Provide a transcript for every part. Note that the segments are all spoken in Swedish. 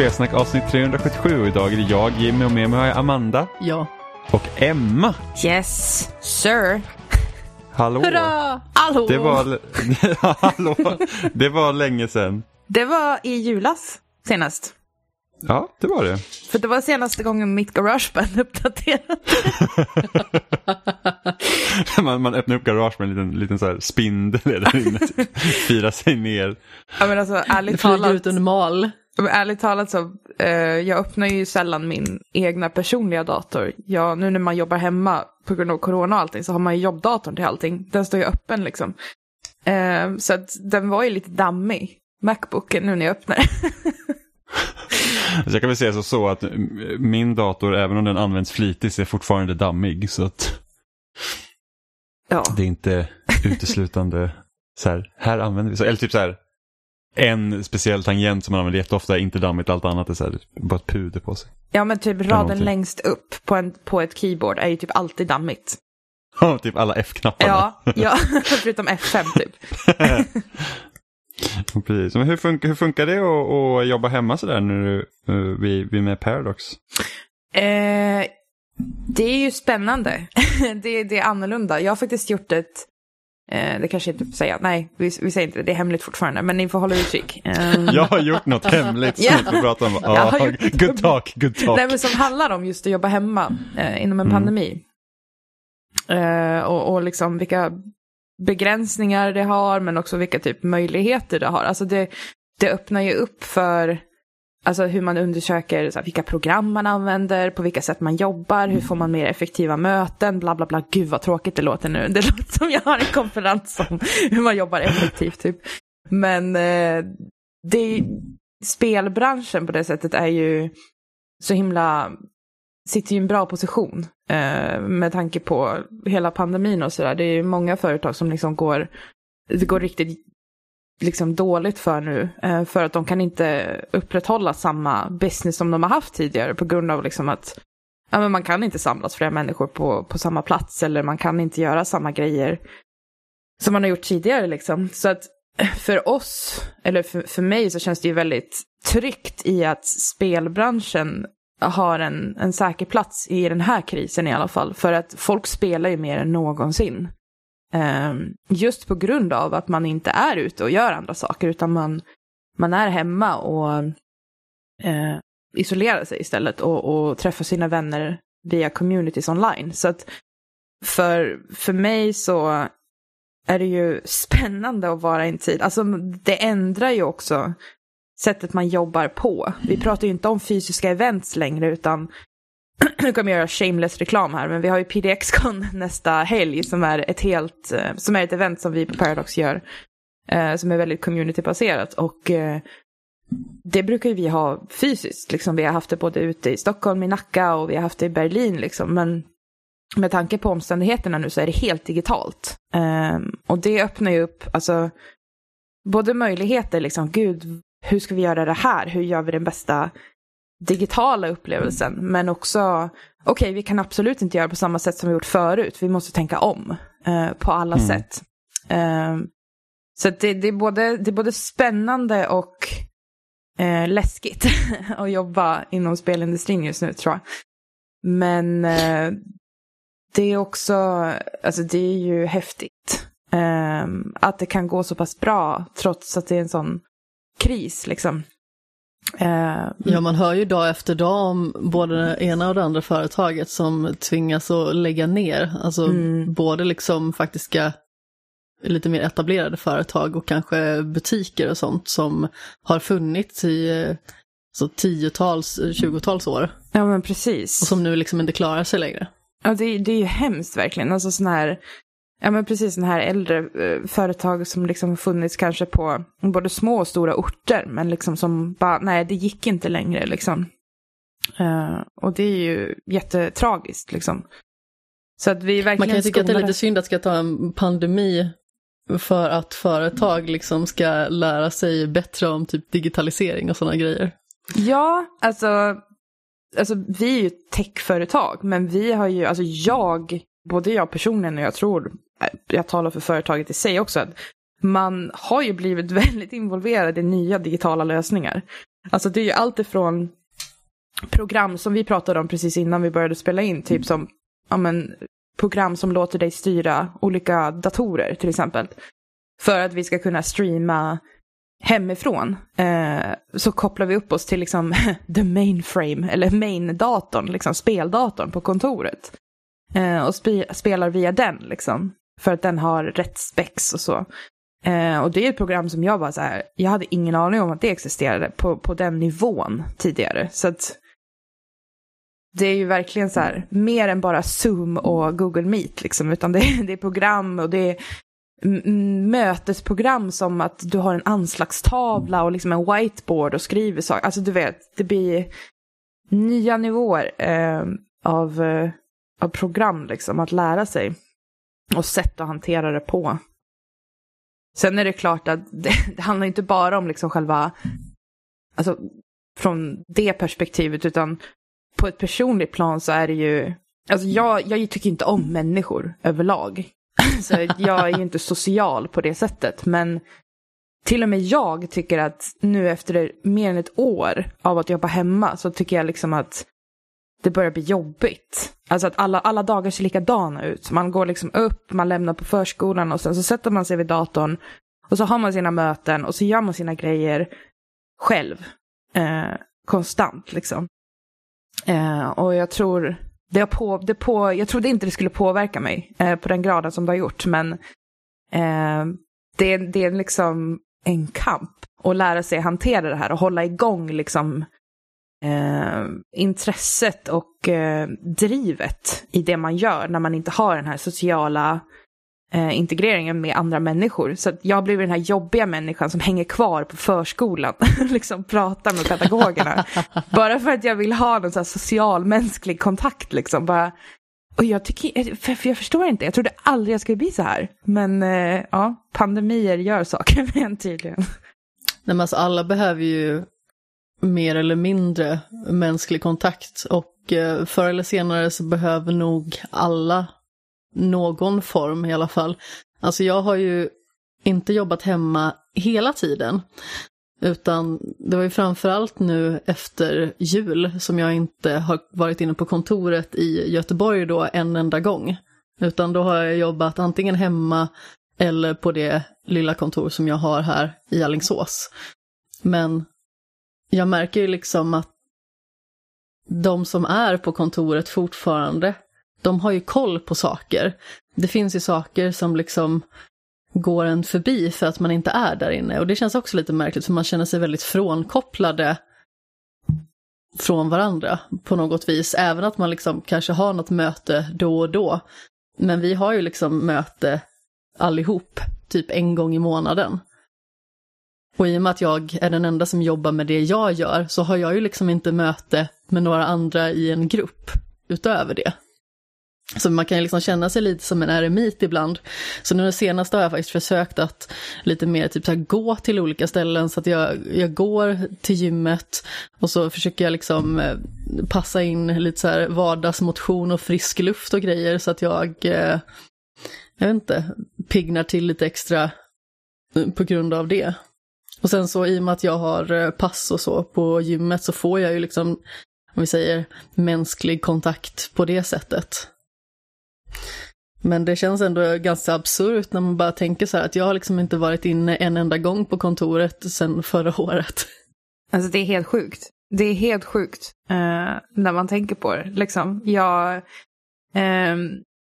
Spelsnack avsnitt 377 och idag är det jag, Jimmy och med mig har jag Amanda Ja. och Emma. Yes, sir. Hallå! Hurra! Hallå! Det var, hallå. det var länge sedan. Det var i julas senast. Ja, det var det. För det var senaste gången mitt garageband uppdaterade. man, man öppnar upp garage med en liten, liten så här spindel där inne. Fira sig ner. Ja men alltså ärligt Flyger talat. ut en mal. Ärligt talat så, eh, jag öppnar ju sällan min egna personliga dator. Jag, nu när man jobbar hemma på grund av corona och allting så har man ju jobbdatorn till allting. Den står ju öppen liksom. Eh, så att den var ju lite dammig, Macbooken, nu när jag öppnar jag kan väl säga så, så att min dator, även om den används flitigt, är fortfarande dammig. Så att Ja, det är inte uteslutande så här, här använder vi så. Eller typ så här, en speciell tangent som man använder jätteofta inte dammigt, allt annat är så här, bara ett puder på sig. ja men typ raden längst upp på, en, på ett keyboard är ju typ alltid dammigt. Ja, typ alla F-knapparna. Ja, ja förutom F5 typ. Precis. Men hur, funkar, hur funkar det att, att jobba hemma sådär när du, vi, vi är med Paradox? Eh, det är ju spännande. det, det är annorlunda. Jag har faktiskt gjort ett, eh, det kanske inte får säga, nej vi, vi säger inte det, det är hemligt fortfarande, men ni får hålla utkik. Eh, Jag har gjort något hemligt som Ja. vi prata om. Gjort- good talk, good talk. nej, men som handlar om just att jobba hemma eh, inom en Mm. pandemi. Eh, och, och liksom vilka begränsningar det har, men också vilka typ möjligheter det har. Alltså det, det öppnar ju upp för Alltså hur man undersöker så här, vilka program man använder, på vilka sätt man jobbar, hur får man mer effektiva möten, bla bla bla. Gud vad tråkigt det låter nu. Det låter som jag har en konferens om hur man jobbar effektivt typ. Men eh, det, spelbranschen på det sättet är ju så himla, sitter ju i en bra position eh, med tanke på hela pandemin och sådär. Det är ju många företag som liksom går, det går riktigt liksom dåligt för nu. Eh, för att de kan inte upprätthålla samma business som de har haft tidigare på grund av liksom att ja, men man kan inte samlas flera människor på, på samma plats eller man kan inte göra samma grejer som man har gjort tidigare. Liksom. Så att eh, för oss, eller för, för mig så känns det ju väldigt tryggt i att spelbranschen har en, en säker plats i den här krisen i alla fall. För att folk spelar ju mer än någonsin. Ehm, just på grund av att man inte är ute och gör andra saker utan man, man är hemma och eh, isolerar sig istället och, och träffar sina vänner via communities online. Så att för, för mig så är det ju spännande att vara i en tid, alltså det ändrar ju också sättet man jobbar på. Vi pratar ju inte om fysiska events längre utan nu kommer jag göra shameless reklam här, men vi har ju PDX-con nästa helg som är ett helt, eh, som är ett event som vi på Paradox gör, eh, som är väldigt communitybaserat och eh, det brukar ju vi ha fysiskt, liksom vi har haft det både ute i Stockholm, i Nacka och vi har haft det i Berlin liksom, men med tanke på omständigheterna nu så är det helt digitalt. Ehm, och det öppnar ju upp, alltså, både möjligheter, liksom, gud, hur ska vi göra det här? Hur gör vi den bästa digitala upplevelsen? Men också, okej, vi kan absolut inte göra på samma sätt som vi gjort förut. Vi måste tänka om eh, på alla Mm. sätt. Ehm, så det, det, är både, det är både spännande och eh, läskigt att jobba inom spelindustrin just nu, tror jag. Men eh, det är också, alltså det är ju häftigt. ehm, att det kan gå så pass bra trots att det är en sån kris liksom. Eh, Ja, man hör ju dag efter dag om både det ena och det andra företaget som tvingas att lägga ner. Alltså Mm. både liksom faktiska lite mer etablerade företag och kanske butiker och sånt som har funnits i eh, så tiotals, tjugotals år ja men precis. och som nu liksom inte klarar sig längre. Ja, det, det är ju hemskt verkligen. Alltså sån här, ja men precis sån här äldre eh, företag som liksom funnits kanske på både små och stora orter, men liksom som bara, nej det gick inte längre liksom. Eh, och det är ju jättetragiskt liksom. Så att vi verkligen Man kan ju tycka att det är lite synd att det ska ta en pandemi för att företag liksom ska lära sig bättre om typ digitalisering och sådana grejer. Ja, alltså, alltså vi är ju techföretag, men vi har ju, alltså jag, både jag personligen och jag tror, jag talar för företaget i sig också, att man har ju blivit väldigt involverad i nya digitala lösningar. Alltså det är ju allt ifrån program som vi pratade om precis innan vi började spela in, typ som ja, men, program som låter dig styra olika datorer till exempel. För att vi ska kunna streama hemifrån eh, så kopplar vi upp oss till liksom the mainframe, eller main-datorn, liksom speldatorn på kontoret. Eh, och spe spelar via den liksom. För att den har rätt spex och så. Eh, och det är ett program som jag bara så här, jag hade ingen aning om att det existerade på, på den nivån tidigare. Så att det är ju verkligen så här, mer än bara Zoom och Google Meet liksom, utan det, är, det är program och det är mötesprogram som att du har en anslagstavla och liksom en whiteboard och skriver saker. Alltså du vet, det blir nya nivåer eh, av, eh, av program liksom att lära sig. Och sätt att hantera det på. Sen är det klart att det, det handlar inte bara om liksom själva, alltså från det perspektivet, utan på ett personligt plan så är det ju, alltså jag, jag tycker inte om människor överlag. Så jag är ju inte social på det sättet, men till och med jag tycker att nu efter mer än ett år av att jobba hemma så tycker jag liksom att det börjar bli jobbigt. Alltså att alla, alla dagar ser likadana ut. Man går liksom upp, man lämnar på förskolan och sen så sätter man sig vid datorn och så har man sina möten och så gör man sina grejer själv. Eh, konstant liksom. Eh, och jag tror det har på, det på, jag trodde inte det skulle påverka mig eh, på den graden som det har gjort, men eh, det, det är liksom en kamp att lära sig hantera det här och hålla igång liksom eh, intresset och eh, drivet i det man gör när man inte har den här sociala eh, integreringen med andra människor. Så jag har blivit den här jobbiga människan som hänger kvar på förskolan, liksom pratar med pedagogerna. bara för att jag vill ha någon så social mänsklig kontakt liksom. Bara, och jag, tycker, för, för jag förstår inte, jag trodde aldrig jag skulle bli så här. Men eh, ja, pandemier gör saker med en tydligen. Nej, men alltså, alla behöver ju mer eller mindre mänsklig kontakt och eh, förr eller senare så behöver nog alla någon form i alla fall. Alltså jag har ju inte jobbat hemma hela tiden. Utan det var ju framförallt nu efter jul som jag inte har varit inne på kontoret i Göteborg då en enda gång. Utan då har jag jobbat antingen hemma eller på det lilla kontor som jag har här i Allingsås. Men jag märker ju liksom att de som är på kontoret fortfarande de har ju koll på saker. Det finns ju saker som liksom går en förbi för att man inte är där inne. Och det känns också lite märkligt för man känner sig väldigt frånkopplade från varandra på något vis. Även att man liksom kanske har något möte då och då. Men vi har ju liksom möte allihop, typ en gång i månaden. Och i och med att jag är den enda som jobbar med det jag gör så har jag ju liksom inte möte med några andra i en grupp utöver det. Så man kan ju liksom känna sig lite som en eremit ibland. Så nu det senaste har jag faktiskt försökt att lite mer typ så här, gå till olika ställen så att jag, jag går till gymmet och så försöker jag liksom eh, passa in lite så här vardagsmotion och frisk luft och grejer så att jag, eh, jag vet inte, pignar till lite extra på grund av det. Och sen så i och med att jag har eh, pass och så på gymmet så får jag ju liksom, om vi säger, mänsklig kontakt på det sättet. Men det känns ändå ganska absurt när man bara tänker så här att jag har liksom inte varit inne en enda gång på kontoret sedan förra året. Alltså det är helt sjukt. Det är helt sjukt eh, när man tänker på det. Liksom. Jag, eh,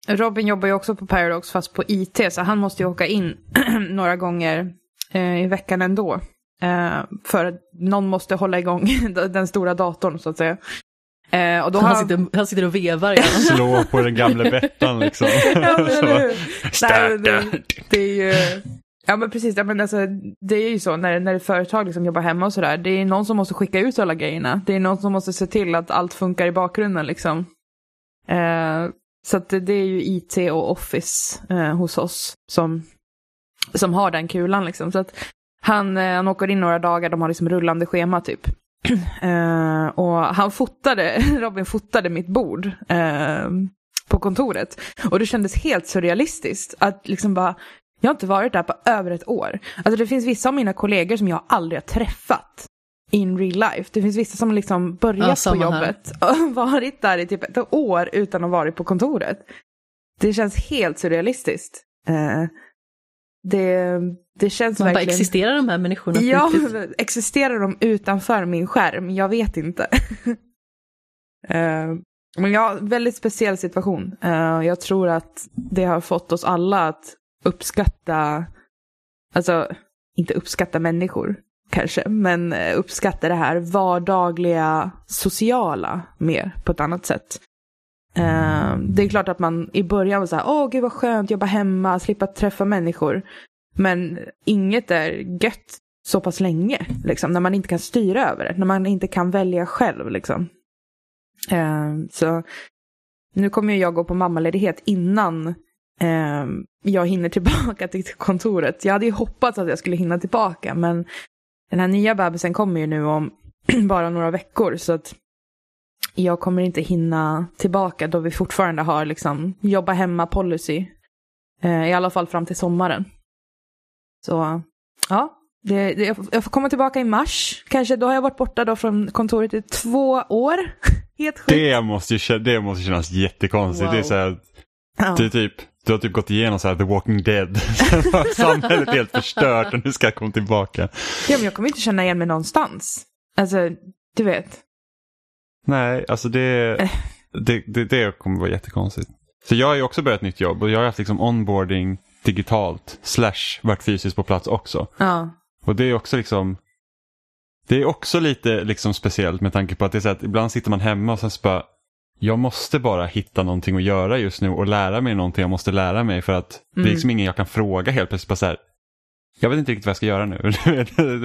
Robin jobbar ju också på Paradox fast på IT så han måste ju åka in några gånger uh, i veckan ändå. för att någon måste hålla igång den stora datorn så att säga. Eh, och då han, har... sitter, han sitter och vevar igen. Slå på den gamla Bettan liksom. ja, men, Nej, det, det, är ju... Ja men precis, ja, men alltså, det är ju så när, när företag liksom jobbar hemma och sådär. Det är någon som måste skicka ut alla grejerna. Det är någon som måste se till att allt funkar i bakgrunden liksom. Eh, så att det, det, är ju IT och Office eh, hos oss som, som har den kulan liksom. Så att han, eh, han åker in några dagar, de har liksom rullande schema typ. Uh, och han fotade, Robin fotade mitt bord uh, på kontoret. Och det kändes helt surrealistiskt att liksom bara, jag har inte varit där på över ett år. Alltså det finns vissa av mina kollegor som jag aldrig har träffat. in real life. Det finns vissa som liksom börjat Ja, på här. jobbet och varit där i typ ett år utan att vara på kontoret. Det känns helt surrealistiskt. Eh, det, det känns Man bara, verkligen... existerar de här människorna Ja, existerar de utanför min skärm? Jag vet inte. Eh, men ja, väldigt speciell situation. Eh, jag tror att det har fått oss alla att uppskatta, alltså inte uppskatta människor kanske, men eh, uppskatta det här vardagliga sociala mer på ett annat sätt. Eh, det är klart att man i början var så här, åh gud vad skönt, jobba hemma, slippa träffa människor. Men inget är gött så pass länge, liksom, när man inte kan styra över det, när man inte kan välja själv. Liksom. Eh, så nu kommer jag gå på mammaledighet innan eh, jag hinner tillbaka till kontoret. Jag hade ju hoppats att jag skulle hinna tillbaka, men den här nya bebisen kommer ju nu om bara några veckor, så att jag kommer inte hinna tillbaka då vi fortfarande har liksom jobba hemma policy. Eh, I alla fall fram till sommaren. Så ja, det, det, jag får- komma tillbaka i mars. Kanske då har jag varit borta då från kontoret i två år. Helt sjukt. Det måste det måste kännas jättekonstigt. Wow. Det är så här, Ja. det är typ, du har typ gått igenom så här The Walking Dead. Samhället är helt förstört och nu ska jag komma tillbaka. ja, men jag kommer inte känna igen mig någonstans. Alltså, du vet. Nej, alltså det, det, det, det kommer vara jättekonstigt. Så jag har ju också börjat ett nytt jobb och jag har haft liksom onboarding digitalt slash varit fysiskt på plats också. Ja. Och det är också liksom Det är också lite liksom speciellt med tanke på att det är så att ibland sitter man hemma och sen så bara Jag måste bara hitta någonting att göra just nu och lära mig någonting jag måste lära mig för att det är Mm. liksom ingen jag kan fråga helt plötsligt. Bara så här, jag vet inte riktigt vad jag ska göra nu.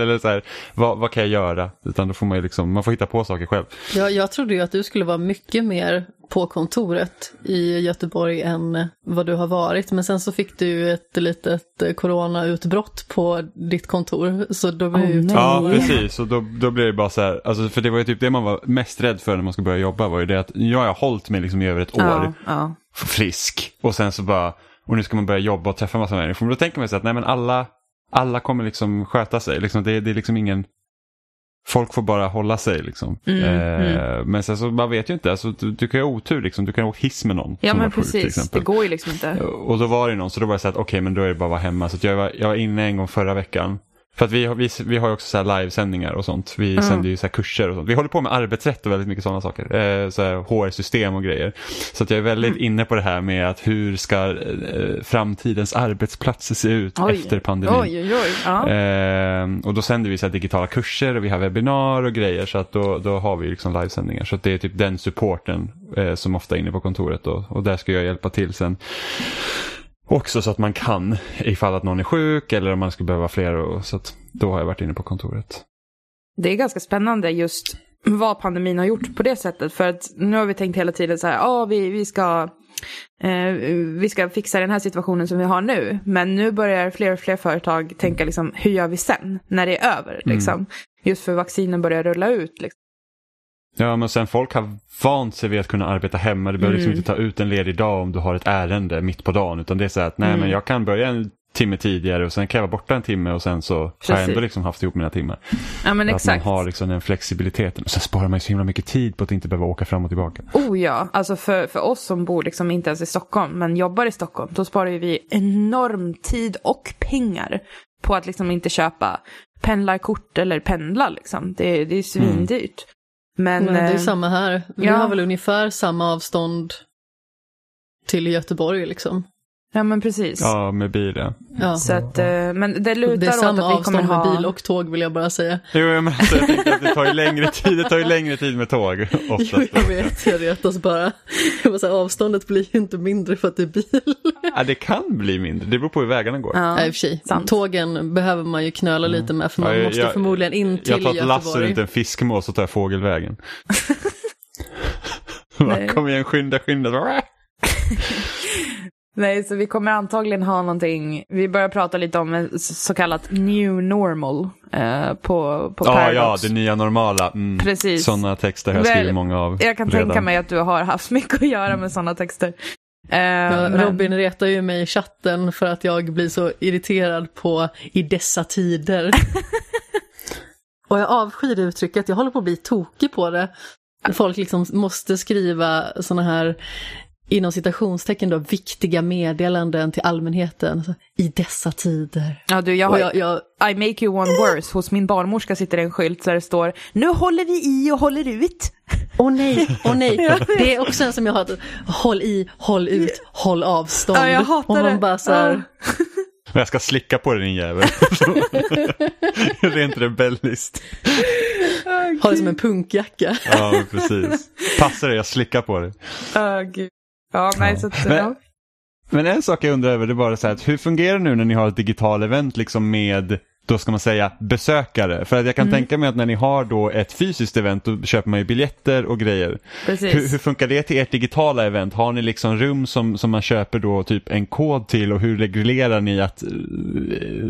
Eller så här, vad, vad kan jag göra? Utan då får man ju liksom, man får hitta på saker själv. Jag, jag trodde ju att du skulle vara mycket mer på kontoret i Göteborg än vad du har varit. Men sen så fick du ett litet eh, coronautbrott på ditt kontor. Så då var Åh, ju. Ja, precis. Och då, då blir det bara så här, alltså, för det var ju typ det man var mest rädd för när man ska börja jobba var ju det att jag har hållit mig liksom i över ett år. Ja, ja. frisk och sen så bara, och nu ska man börja jobba och träffa massa människor. Men då tänker man sig att nej men alla, alla kommer liksom sköta sig. Liksom, det, det är liksom ingen, folk får bara hålla sig liksom. Mm, eh, Men sen så man vet ju inte, alltså, du, du kan ju ha otur liksom, du kan åkt hiss med någon. ja men var sjuk, precis. Det går ju liksom inte. Och då var det någon, så då var det så att okej men då är det bara att vara hemma. Så jag, var, jag var inne en gång förra veckan. För att vi, har- vi, vi har ju också så här livesändningar och sånt. Vi Mm. sänder ju så kurser och sånt. Vi håller på med arbetsrätt och väldigt mycket sådana saker. Eh, så HR-system och grejer. Så att jag är väldigt Mm. inne på det här med att hur ska eh, framtidens arbetsplatser se ut Oj. efter pandemin. Oj, oj, oj. Ja. Eh, och då sänder vi så digitala kurser och vi har webbinar och grejer så att då, då har vi liksom livesändningar. Så att det är typ den supporten eh, som ofta är inne på kontoret då. och där ska jag hjälpa till sen. Också så att man kan ifall att någon är sjuk eller om man skulle behöva fler. Och, så att då har jag varit inne på kontoret. Det är ganska spännande just vad pandemin har gjort på det sättet. För att nu har vi tänkt hela tiden så här, ja vi, vi, ska, eh, vi ska fixa den här situationen som vi har nu. Men nu börjar fler och fler företag tänka liksom, hur gör vi sen när det är över? Liksom. Just för vaccinen börjar rulla ut. Liksom. Ja men sen folk har vant sig vid att kunna arbeta hemma. Du behöver liksom Mm. inte ta ut en ledig dag om du har ett ärende mitt på dagen. Utan det är så att nej Mm. men jag kan börja en timme tidigare och sen kan jag vara borta en timme och sen så har jag Precis. ändå liksom haft ihop mina timmar. Ja men Att man exakt. har liksom den flexibiliteten. Och sen sparar man ju så himla mycket tid på att inte behöva åka fram och tillbaka. Oh ja, alltså för, för oss som bor liksom inte ens i Stockholm men jobbar i Stockholm, då sparar vi enorm tid och pengar på att liksom inte köpa pendlarkort eller pendla liksom. Det, det är svindyrt. Men, Men det är eh, samma här. Vi ja. har väl ungefär samma avstånd till Göteborg liksom. Ja men precis. Ja med bil ja. Så att, eh, men det Det är lutar åt samma att vi kommer avstånd med ha... bil och tåg vill jag bara säga. Jo men alltså, jag tänkte att det tar ju längre tid, det tar ju längre tid med tåg oftast. Jo, jag vet, jag retas bara. Jag bara så här, avståndet blir ju inte mindre för att det är bil. Ja, det kan bli mindre, det beror på hur vägarna går. Ja, i och för sig. sant. Tågen behöver man ju knöla lite med för man Ja, jag- måste jag- förmodligen in till Jag tar ett lass och Göteborg. inte en fiskmås och tar jag fågelvägen. Kom igen, skynda, skynda. Nej, så vi kommer antagligen ha någonting, vi börjar prata lite om en så kallat new normal eh, på, på Ja, Paradox. ja, det nya normala. Mm. Precis. Sådana texter har jag skrivit många av Jag kan redan. tänka mig att du har haft mycket att göra med sådana texter. Eh, Ja, men- Robin retar ju mig i chatten för att jag blir så irriterad på i dessa tider. Och jag avskyr det uttrycket, jag håller på att bli tokig på det. Folk liksom måste skriva sådana här, inom citationstecken då, viktiga meddelanden till allmänheten i dessa tider. Ja, du, jag har, jag, jag, I make you one worse. Hos min barnmorska sitter en skylt där det står Nu håller vi i och håller ut. åh nej, åh nej. Det är också en som jag har, håll i, håll ut, håll avstånd. Ja, jag hatar och man det. bara så här, Och jag ska slicka på dig din jävel. Rent rebelliskt. ha det som en punkjacka. Ja, precis. Passa dig, jag slickar på dig. Åh, gud. Ja, nej, så att, Men-. Men en sak jag undrar över det är bara så här, hur fungerar det nu när ni har ett digital event liksom med då ska man säga besökare. För att jag kan Mm. tänka mig att när ni har då ett fysiskt event då köper man ju biljetter och grejer. Hur, hur funkar det till ert digitala event? Har ni liksom rum som, som man köper då typ en kod till och hur reglerar ni att eh,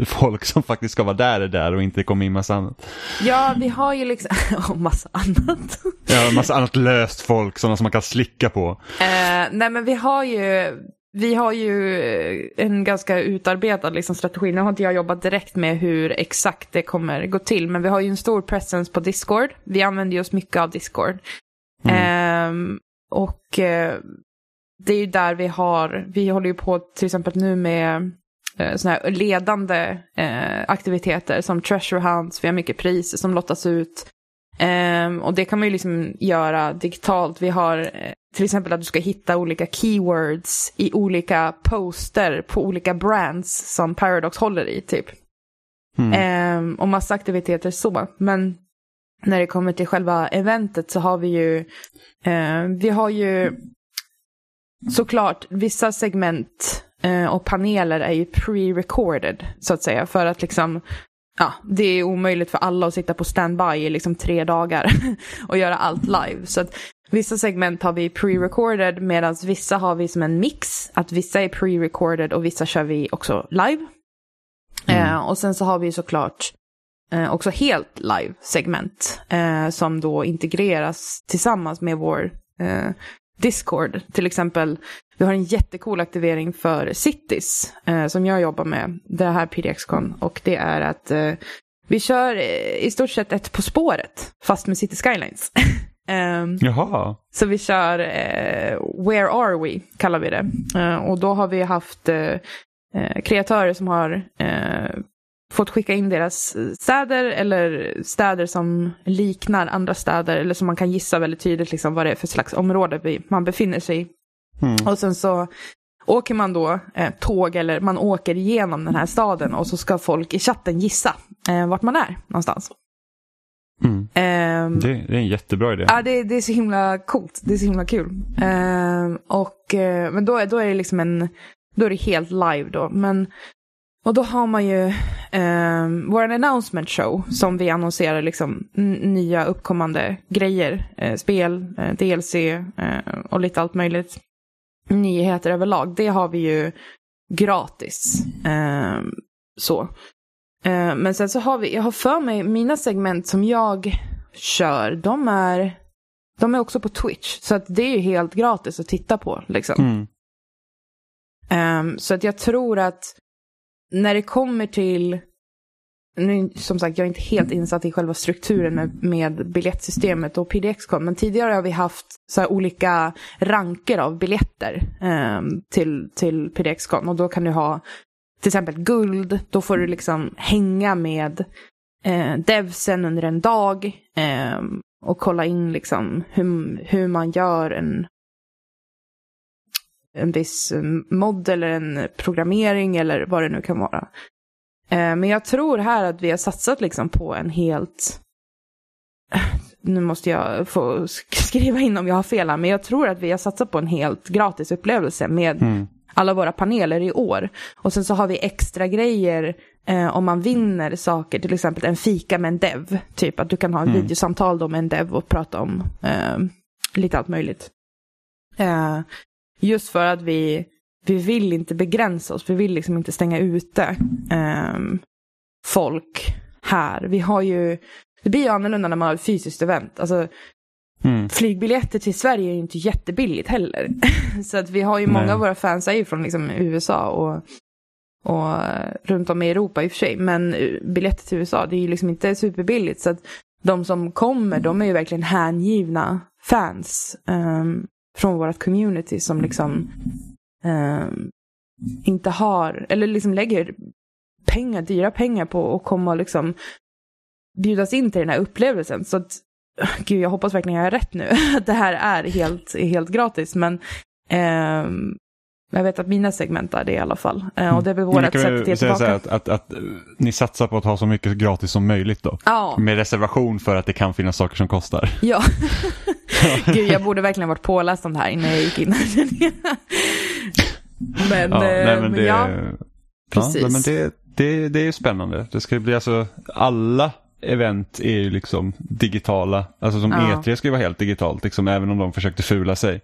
folk som faktiskt ska vara där är där och inte kommer in massa annat? Ja, vi har ju liksom, och massa annat. Ja, massa annat löst folk, sådana som man kan slicka på. Eh, nej men vi har ju, vi har ju en ganska utarbetad liksom, strategi. Nu har inte jag jobbat direkt med hur exakt det kommer gå till. Men vi har ju en stor presence på Discord. Vi använder ju oss mycket av Discord. Ehm, och eh, det är ju där vi har, vi håller ju på till exempel nu med eh, såna här ledande eh, aktiviteter som treasure hunts, vi har mycket priser som lottas ut. Ehm, och det kan man ju liksom göra digitalt. Vi har eh, till exempel att du ska hitta olika keywords i olika poster på olika brands som Paradox håller i typ. Mm. Ehm, och massa aktiviteter så. Men när det kommer till själva eventet så har vi ju, eh, vi har ju såklart vissa segment eh, och paneler är ju pre-recorded så att säga. För att liksom, ja, det är omöjligt för alla att sitta på standby i liksom tre dagar och göra allt live. Så att vissa segment har vi pre-recorded medan vissa har vi som en mix. Att vissa är pre-recorded och vissa kör vi också live. Mm. Eh, och sen så har vi såklart eh, också helt live-segment eh, som då integreras tillsammans med vår eh, Discord. Till exempel, vi har en jättecool aktivering för Cities eh, som jag jobbar med, det här PDX-con. Och det är att eh, vi kör eh, i stort sett ett På spåret, fast med City Skylines. Ehm, Jaha. så vi kör eh, Where Are We, kallar vi det. Eh, och då har vi haft eh, kreatörer som har fått skicka in deras städer eller städer som liknar andra städer eller som man kan gissa väldigt tydligt liksom vad det är för slags område man befinner sig i. Mm. Och sen så åker man då eh, tåg eller man åker igenom den här staden och så ska folk i chatten gissa eh, vart man är någonstans. Mm. Ehm, Det, det är en jättebra idé. Ja, det, det är så himla coolt. Det är så himla kul. Ehm, och, eh, men då, är- då är det liksom en, då är det helt live då. Men, och då har man ju um, vår announcement show som vi annonserar liksom nya uppkommande grejer. Eh, spel, eh, DLC eh, och lite allt möjligt. Nyheter överlag. Det har vi ju gratis. Ehm, så. Eh, men sen så har vi, jag har för mig, mina segment som jag kör, de är, de är också på Twitch. Så att det är ju helt gratis att titta på. Liksom. Mm. Ehm, så att jag tror att när det kommer till, nu, som sagt jag är inte helt insatt i själva strukturen med, med biljettsystemet och PDX-con, men tidigare har vi haft så olika ranker av biljetter ehm, till, till PDX-con och då kan du ha till exempel guld, då får du liksom hänga med eh, devsen under en dag ehm, och kolla in liksom hur, hur man gör en en viss eh, mod eller en programmering eller vad det nu kan vara. Eh, Men jag tror här att vi har satsat liksom på en helt... Nu måste jag få sk- skriva in om jag har fel här, men jag tror att vi har satsat på en helt gratis upplevelse med Mm. alla våra paneler i år. Och sen så har vi extra grejer eh, om man vinner saker, till exempel en fika med en dev. Typ att du kan ha ett Mm. videosamtal då med en dev och prata om eh, lite allt möjligt. Eh, just för att vi, vi vill inte begränsa oss, vi vill liksom inte stänga ute eh, folk här. Vi har ju, det blir ju annorlunda när man har ett fysiskt event. Alltså, Mm. flygbiljetter till Sverige är ju inte jättebilligt heller. så att vi har ju många Nej. av våra fans är ju från liksom USA och, och runt om i Europa i och för sig. Men eh, biljetter till USA, det är ju liksom inte superbilligt. Så att de som kommer, de är ju verkligen hängivna fans um, från vårt community som liksom um, inte har, eller liksom lägger pengar, dyra pengar på att komma och liksom bjudas in till den här upplevelsen. Så att, gud, jag hoppas verkligen jag har rätt nu, att det här är helt, helt gratis. Men um, jag vet att mina segment är det i alla fall. Uh, och det är väl vårt sätt att ge tillbaka. Att, att, att, ni satsar på att ha så mycket gratis som möjligt då? Ja. Med reservation för att det kan finnas saker som kostar? Ja. Gud, jag borde verkligen varit påläst om det här innan jag gick in. men, ja, nej, men, det, ja, precis. Ja, men det, det, det är spännande. Det ska bli alltså alla event är ju liksom digitala. Alltså som ja. E3 ska ju vara helt digitalt, liksom, även om de försökte fula sig.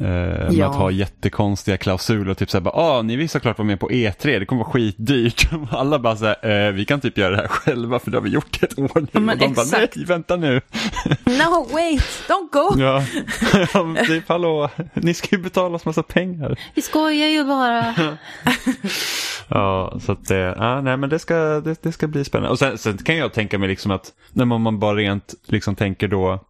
Eh, med ja. att ha jättekonstiga klausuler, typ såhär, ah, ni vill såklart vara med på E3, det kommer vara skitdyrt. Alla bara såhär, eh, vi kan typ göra det här själva för det har vi gjort ett år nu. Men och de exakt. bara, nej vänta nu. no wait, don't go. ja, typ hallå, ni ska ju betala oss massa pengar. Vi skojar ju bara. ja, så att det, ja, nej men det ska, det, det ska bli spännande. Och sen, sen kan jag tänka mig liksom att när man, man bara rent liksom tänker då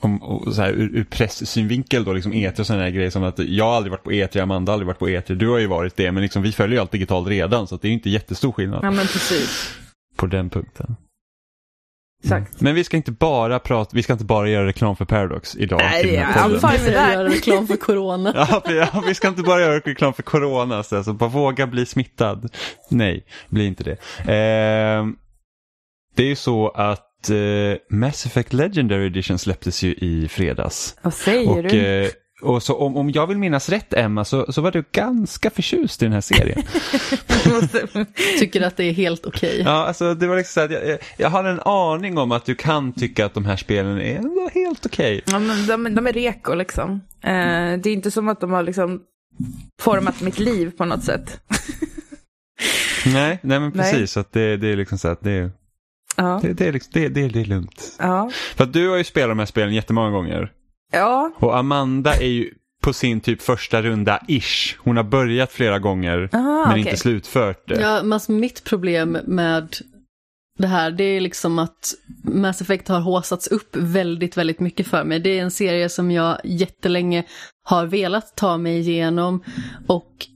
om, så här, ur, ur pressynvinkel då, liksom E3 och sådana grejer som att jag har aldrig varit på E3, Amanda har aldrig varit på E3, du har ju varit det, men liksom, vi följer ju allt digitalt redan så det är inte jättestor skillnad. Ja men precis. På den punkten. Exakt. Mm. Men vi ska inte bara prata, vi ska inte bara göra reklam för Paradox idag. Nej, ja, I'm fine med det. Göra reklam för corona. ja, vi, ja, vi ska inte bara göra reklam för corona, så alltså, bara våga bli smittad. Nej, bli inte det. Eh, det är ju så att uh, Mass Effect Legendary Edition släpptes ju i fredags. Vad säger och, du? Uh, och så om, om jag vill minnas rätt Emma så, så var du ganska förtjust i den här serien. Tycker att det är helt okej. Okay. Ja, alltså det var liksom så att jag, jag har en aning om att du kan tycka att de här spelen är helt okej. Okay. Ja, men de, de är reko liksom. Eh, det är inte som att de har liksom format mitt liv på något sätt. nej, nej men precis. Nej. Så att det, det är liksom så att det är Ja. Det, det, är liksom, det, det, det är lugnt. Ja. För att du har ju spelat de här spelen jättemånga gånger. Ja. Och Amanda är ju på sin typ första runda ish. Hon har börjat flera gånger Aha, men okay. inte slutfört det. Ja, alltså mitt problem med det här, det är liksom att Mass Effect har håsats upp väldigt, väldigt mycket för mig. Det är en serie som jag jättelänge har velat ta mig igenom och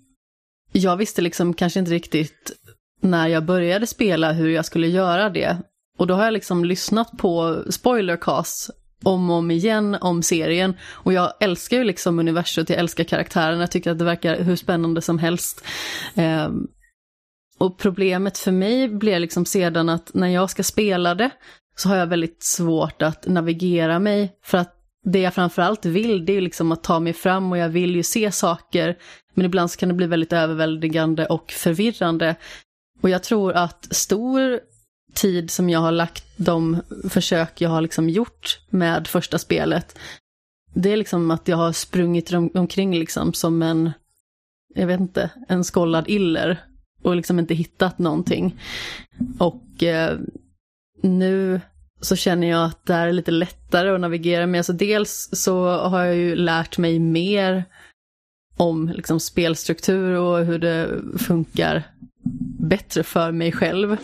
jag visste liksom kanske inte riktigt när jag började spela hur jag skulle göra det. Och då har jag liksom lyssnat på spoilercasts om och om igen om serien. Och jag älskar ju liksom universum, jag älskar karaktärerna, jag tycker att det verkar hur spännande som helst. Eh, och problemet för mig blir liksom sedan att när jag ska spela det så har jag väldigt svårt att navigera mig. För att det jag framförallt vill det är liksom att ta mig fram och jag vill ju se saker. Men ibland så kan det bli väldigt överväldigande och förvirrande. Och jag tror att stor tid som jag har lagt de försök jag har liksom gjort med första spelet, det är liksom att jag har sprungit omkring liksom som en, jag vet inte, en skollad iller och liksom inte hittat någonting. Och eh, nu så känner jag att det här är lite lättare att navigera med. Alltså dels så har jag ju lärt mig mer om liksom spelstruktur och hur det funkar bättre för mig själv.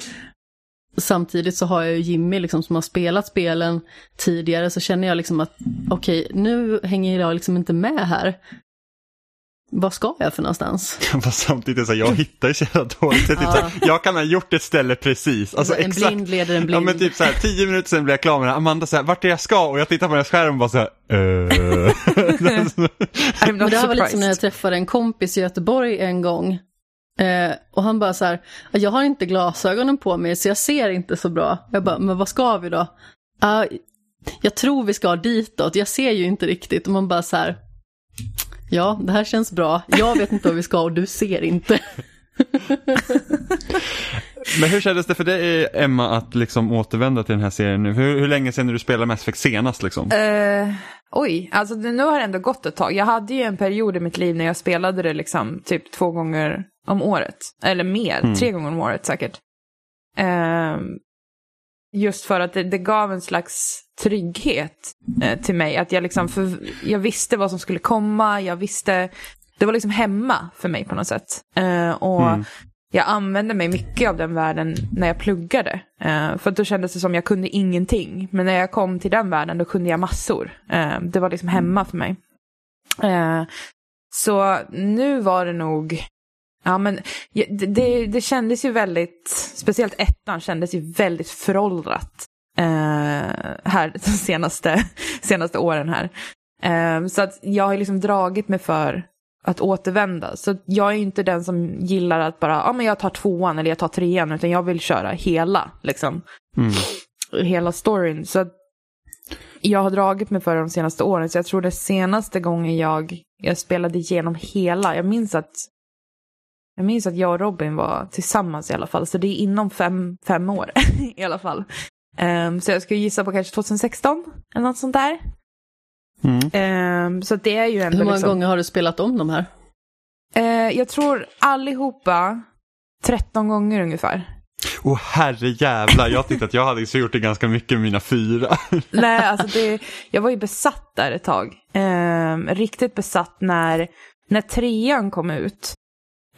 Samtidigt så har jag ju Jimmy liksom som har spelat spelen tidigare så känner jag liksom att okej, okay, nu hänger jag liksom inte med här. Vad ska jag för någonstans? Samtidigt så jag hittar ju så jävla dåligt. Ja. jag kan ha gjort ett ställe precis. Alltså, en exakt. blind leder en blind. Ja men typ så här, tio minuter sen blir jag klar med det. Amanda säger vart är jag ska? Och jag tittar på hennes skärm och bara så här, uh. Men det här var lite som när jag träffade en kompis i Göteborg en gång. Eh, och han bara så här, jag har inte glasögonen på mig så jag ser inte så bra. Jag bara, men vad ska vi då? Uh, jag tror vi ska ditåt, jag ser ju inte riktigt. Och man bara så här, ja det här känns bra, jag vet inte vad vi ska och du ser inte. Men hur kändes det för dig Emma att liksom återvända till den här serien nu? Hur, hur länge sedan du spelade Mass Effect senast liksom? Uh, oj, alltså nu har det ändå gått ett tag. Jag hade ju en period i mitt liv när jag spelade det liksom typ två gånger om året. Eller mer, mm. tre gånger om året säkert. Uh, just för att det, det, gav en slags trygghet uh, till mig. Att jag liksom, för, jag visste vad som skulle komma, jag visste det var liksom hemma för mig på något sätt. Eh, och Mm. jag använde mig mycket av den världen när jag pluggade. Eh, för då kändes det som jag kunde ingenting. Men när jag kom till den världen då kunde jag massor. Eh, det var liksom hemma för mig. Eh, så nu var det nog, ja men det, det, det kändes ju väldigt, speciellt ettan kändes ju väldigt föråldrat. Eh, här de senaste, senaste åren här. Eh, så att jag har liksom dragit mig för att återvända. Så jag är inte den som gillar att bara, ja men jag tar tvåan eller jag tar trean, utan jag vill köra hela, liksom. Mm. Hela storyn. Så jag har dragit mig för det de senaste åren, så jag tror det senaste gången jag, jag spelade igenom hela, jag minns att jag minns att jag och Robin var tillsammans i alla fall, så det är inom fem, fem år i alla fall. Ehm, så jag skulle gissa på kanske 2016, eller något sånt där. Mm. Ehm, så det är ju ändå Hur många liksom... gånger har du spelat om de här? Eh, jag tror allihopa 13 gånger ungefär. Åh herre jävlar, jag tyckte att jag hade så gjort det ganska mycket med mina fyra. Nej, alltså det, jag var ju besatt där ett tag. Ehm, riktigt besatt när, när trean kom ut.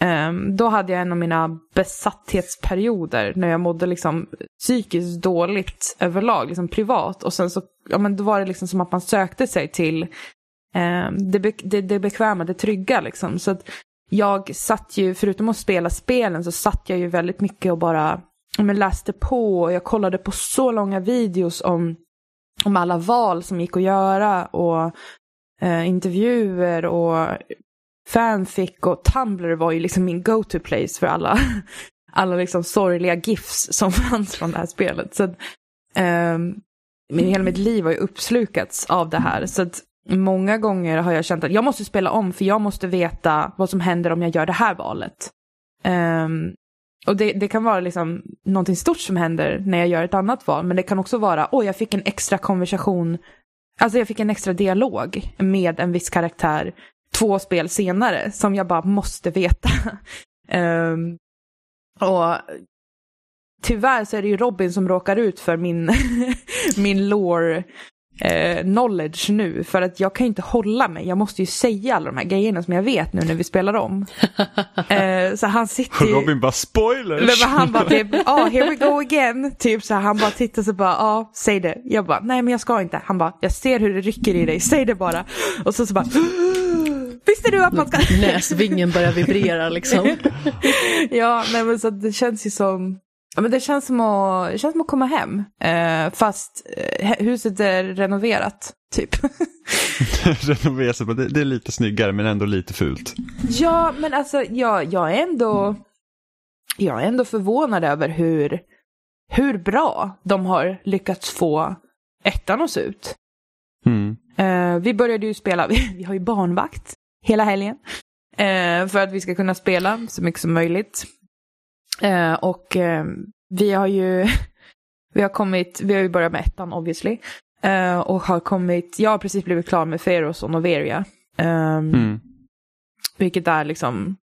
Um, då hade jag en av mina besatthetsperioder när jag mådde liksom psykiskt dåligt överlag, liksom privat. Och sen så, ja men då var det liksom som att man sökte sig till um, det, be, det, det bekväma, det trygga liksom. Så att jag satt ju, förutom att spela spelen, så satt jag ju väldigt mycket och bara men läste på. Och jag kollade på så långa videos om om alla val som gick att göra och eh, intervjuer och fanfic och Tumblr var ju liksom min go-to place för alla, alla liksom sorgliga gifs som fanns från det här spelet. Så att, ehm, hela mitt liv har ju uppslukats av det här. Så att många gånger har jag känt att jag måste spela om för jag måste veta vad som händer om jag gör det här valet. Um, och det, det kan vara liksom någonting stort som händer när jag gör ett annat val, men det kan också vara, oj, jag fick en extra konversation, alltså jag fick en extra dialog med en viss karaktär två spel senare som jag bara måste veta. Ehm, och tyvärr så är det ju Robin som råkar ut för min, min lore eh, knowledge nu. För att jag kan ju inte hålla mig. Jag måste ju säga alla de här grejerna som jag vet nu när vi spelar om. Eh, så han sitter ju... Robin bara spoilers! Men han bara typ, ah, here we go again. Typ så här, han bara tittar så bara, ja, ah, säg det. Jag bara, nej men jag ska inte. Han bara, jag ser hur det rycker i dig, säg det bara. Och så så bara, visste du att man ska... Näsvingen börjar vibrera liksom. ja, nej men så det känns ju som, ja men det känns som att, det känns som att komma hem. Eh, fast eh, huset är renoverat, typ. Renovera sig, det, det är lite snyggare men ändå lite fult. ja, men alltså jag, jag är ändå, jag är ändå förvånad över hur, hur bra de har lyckats få ettan att se ut. Mm. Eh, vi började ju spela, vi, vi har ju barnvakt hela helgen. Eh, för att vi ska kunna spela så mycket som möjligt. Eh, och eh, vi har ju, vi har kommit, vi har ju börjat med ettan obviously. Eh, och har kommit, jag har precis blivit klar med Feros och Noveria. Ehm, Mm. Vilket är liksom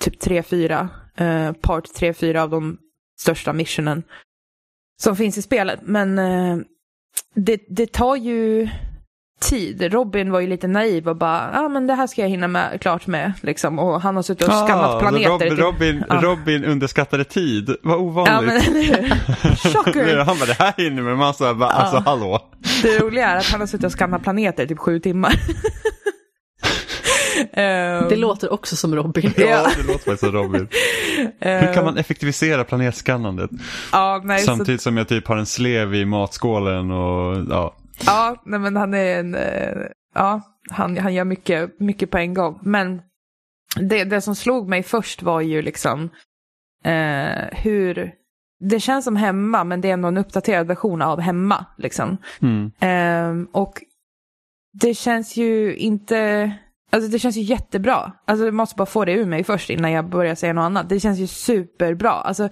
typ 3-4, eh, part 3-4 av de största missionen som finns i spelet. Men eh, det, det tar ju tid. Robin var ju lite naiv och bara, ja ah, men det här ska jag hinna med, klart med. Liksom. Och han har suttit och skannat planeter. Ah, Rob, typ. Robin, Ja. Robin underskattade tid, vad Ja ovanligt. men eller hur? Han bara, det här hinner med massa, bara, alltså hallå. Det roliga är att han har suttit och skannat planeter i typ sju timmar. Ehm, Det låter också som Robin. Ja, det låter faktiskt som Robin. Hur kan ehm, man effektivisera planetskannandet? Ja, nej, så, Samtidigt som jag typ har en slev i matskålen och ja. Ja, nej, men han är en, eh, ja, han, han gör mycket, mycket på en gång. Men det, det som slog mig först var ju liksom eh, hur, det känns som hemma men det är ändå en uppdaterad version av hemma. Liksom. Mm. Ehm, och det känns ju inte, alltså det känns ju jättebra. Alltså jag måste bara få det ur mig först innan jag börjar säga något annat. Det känns ju superbra. Alltså,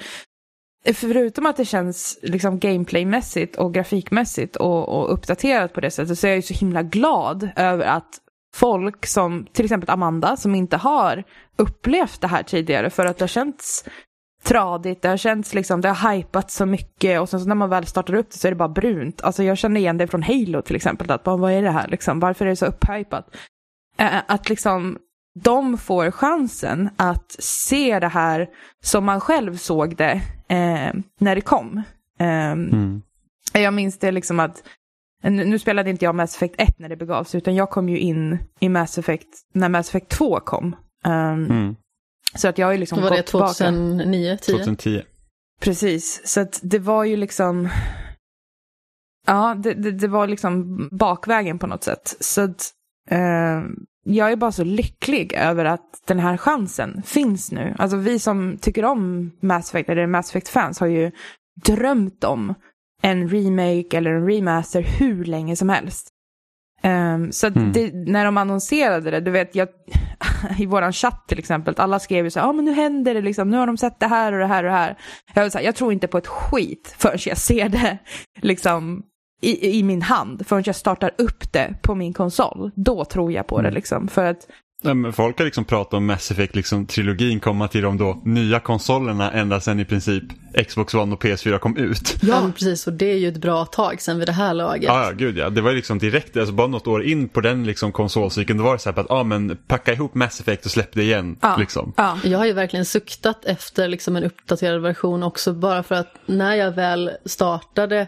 förutom att det känns liksom gameplaymässigt och grafikmässigt och, och uppdaterat på det sättet så är jag ju så himla glad över att folk som till exempel Amanda som inte har upplevt det här tidigare för att det har känts tradigt, det har känts liksom, det har hypat så mycket och sen så när man väl startar upp det så är det bara brunt. Alltså jag känner igen det från Halo till exempel, att bara, vad är det här liksom, varför är det så upphypat? Att liksom de får chansen att se det här som man själv såg det eh, när det kom. Eh, Mm. Jag minns det liksom att, nu spelade inte jag Mass Effect 1 när det begav sig, utan jag kom ju in i Mass Effect när Mass Effect 2 kom. Ehm, Mm. Så att jag har ju liksom Var gått det tillbaka. 2009, 10? 2010. Precis, så att det var ju liksom... Ja, det, det, det var liksom bakvägen på något sätt. Så att eh, jag är bara så lycklig över att den här chansen finns nu. Alltså vi som tycker om Mass Effect, eller Mass Effect-fans, har ju drömt om en remake eller en remaster hur länge som helst. Ehm, så Mm. det, när de annonserade det, du vet, jag, i våran chatt till exempel, alla skrev ju så här, ah, men nu händer det liksom, nu har de sett det här och det här och det här. Jag, säga, jag tror inte på ett skit förrän jag ser det liksom i, i min hand, förrän jag startar upp det på min konsol. Då tror jag på det Mm. liksom, för att Nej, men folk har liksom pratat om Mass Effect, liksom, trilogin komma till de då nya konsolerna ända sedan i princip Xbox One och PS4 kom ut. Ja, men precis. Och det är ju ett bra tag sedan vid det här laget. Ja, ja, gud ja. Det var ju liksom direkt, alltså bara något år in på den liksom konsolcykeln, då var det så här att, ja men packa ihop Mass Effect och släpp det igen. Ja. Liksom. ja, Jag har ju verkligen suktat efter liksom en uppdaterad version också, bara för att när jag väl startade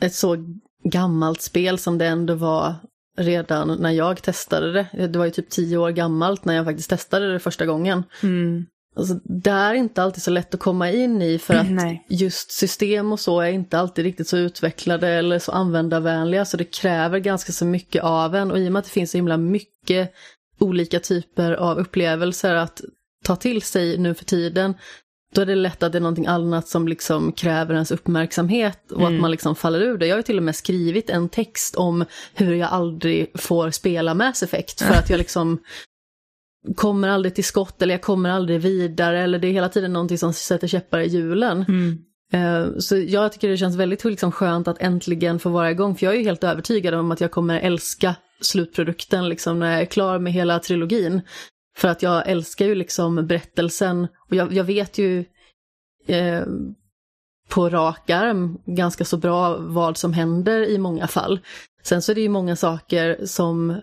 ett så gammalt spel som det ändå var redan när jag testade det, det var ju typ tio år gammalt när jag faktiskt testade det första gången. mm, Alltså, det är inte alltid så lätt att komma in i för att nej. just system och så är inte alltid riktigt så utvecklade eller så användarvänliga så det kräver ganska så mycket av en och i och med att det finns så himla mycket olika typer av upplevelser att ta till sig nu för tiden då är det lätt att det är någonting annat som liksom kräver ens uppmärksamhet och Mm. att man liksom faller ur det. Jag har ju till och med skrivit en text om hur jag aldrig får spela Mass Effect för att jag liksom kommer aldrig till skott eller jag kommer aldrig vidare eller det är hela tiden någonting som sätter käppar i hjulen. Mm. Eh, Så jag tycker det känns väldigt liksom skönt att äntligen få vara igång, för jag är ju helt övertygad om att jag kommer älska slutprodukten liksom när jag är klar med hela trilogin. För att jag älskar ju liksom berättelsen och jag, jag vet ju eh, på rak arm ganska så bra vad som händer i många fall. Sen så är det ju många saker som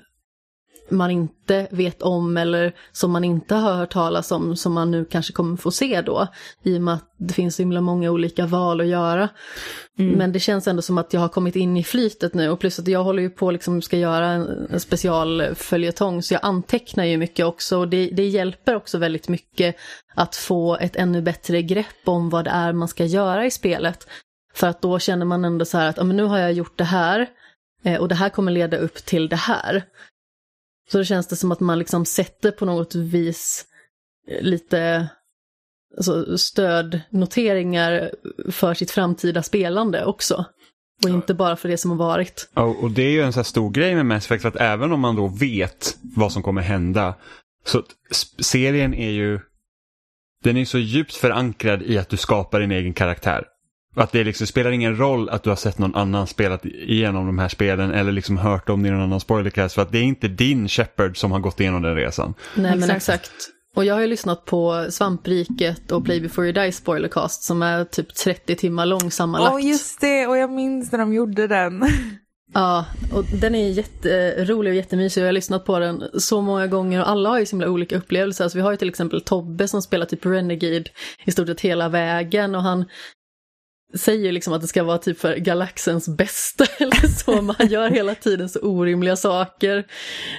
man inte vet om eller som man inte har hört talas om som man nu kanske kommer få se då. I och med att det finns så himla många olika val att göra. Mm. Men det känns ändå som att jag har kommit in i flytet nu och plus att jag håller ju på liksom ska göra en, en specialföljetong så jag antecknar ju mycket också och det, det hjälper också väldigt mycket att få ett ännu bättre grepp om vad det är man ska göra i spelet. För att då känner man ändå så här att ja, men nu har jag gjort det här eh, och det här kommer leda upp till det här. Så då känns det som att man liksom sätter på något vis eh, lite alltså, stödnoteringar för sitt framtida spelande också. Och inte bara för det som har varit. Och, och det är ju en så stor grej med Mass Effect, att även om man då vet vad som kommer hända, så serien är ju, den är så djupt förankrad i att du skapar din egen karaktär. Att det liksom spelar ingen roll att du har sett någon annan spelat igenom de här spelen eller liksom hört om det i någon annan spoilercast för att det är inte din Shepard som har gått igenom den resan. Nej men Exakt. Och jag har ju lyssnat på Svampriket och Play before you die spoilercast som är typ 30 timmar lång sammanlagt. Åh, just det, och jag minns när de gjorde den. Ja, och den är jätterolig och jättemysig och jag har lyssnat på den så många gånger och alla har ju så himla olika upplevelser. Alltså vi har ju till exempel Tobbe som spelar typ Renegade i stort sett hela vägen och han säger liksom att det ska vara typ för galaxens bästa eller så. man gör hela tiden så orimliga saker.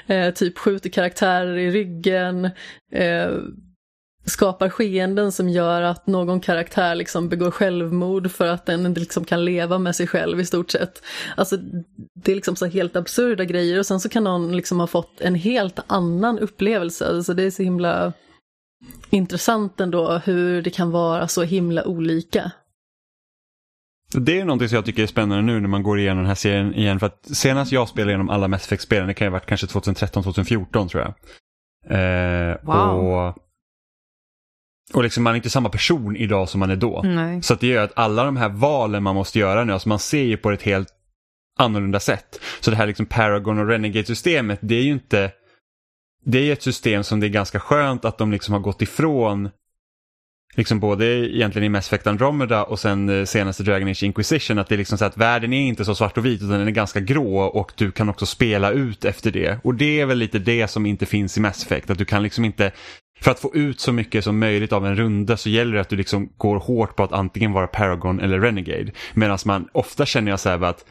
Eh, typ skjuter karaktärer i ryggen. Eh, skapar skeenden som gör att någon karaktär liksom begår självmord för att den inte liksom kan leva med sig själv i stort sett. Alltså det är liksom så helt absurda grejer och sen så kan någon liksom ha fått en helt annan upplevelse. Alltså det är så himla intressant ändå hur det kan vara så himla olika. Det är någonting som jag tycker är spännande nu när man går igenom den här serien igen. För att senast jag spelade igenom alla Mass Effect-spelen, det kan ju ha varit kanske 2013-2014 tror jag. Eh, Wow. Och, och liksom man är inte samma person idag som man är då. Nej. Så att det gör att alla de här valen man måste göra nu, alltså man ser ju på ett helt annorlunda sätt. Så det här liksom Paragon och Renegade-systemet, det är ju inte... Det är ett system som det är ganska skönt att de liksom har gått ifrån liksom både egentligen i Mass Effect Andromeda och sen eh, senaste Dragon Age Inquisition att det är liksom så att världen är inte så svart och vit utan den är ganska grå och du kan också spela ut efter det. Och det är väl lite det som inte finns i Mass Effect, att du kan liksom inte för att få ut så mycket som möjligt av en runda så gäller det att du liksom går hårt på att antingen vara Paragon eller Renegade. Medan man ofta känner jag så här att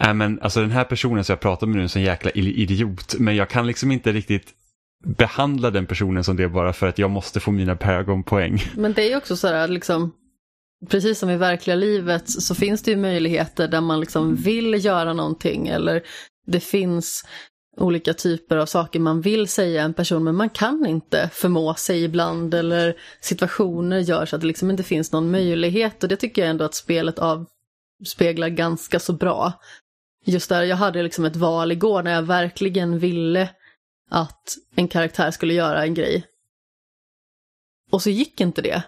äh, men, alltså den här personen som jag pratar med nu är en sån jäkla idiot men jag kan liksom inte riktigt behandla den personen som det bara för att jag måste få mina Paragon-poäng. Men det är ju också så här liksom, precis som i verkliga livet så finns det ju möjligheter där man liksom vill göra någonting eller det finns olika typer av saker man vill säga en person men man kan inte förmå sig ibland eller situationer gör så att det liksom inte finns någon möjlighet och det tycker jag ändå att spelet avspeglar ganska så bra. Just där, jag hade liksom ett val igår när jag verkligen ville att en karaktär skulle göra en grej. Och så gick inte det.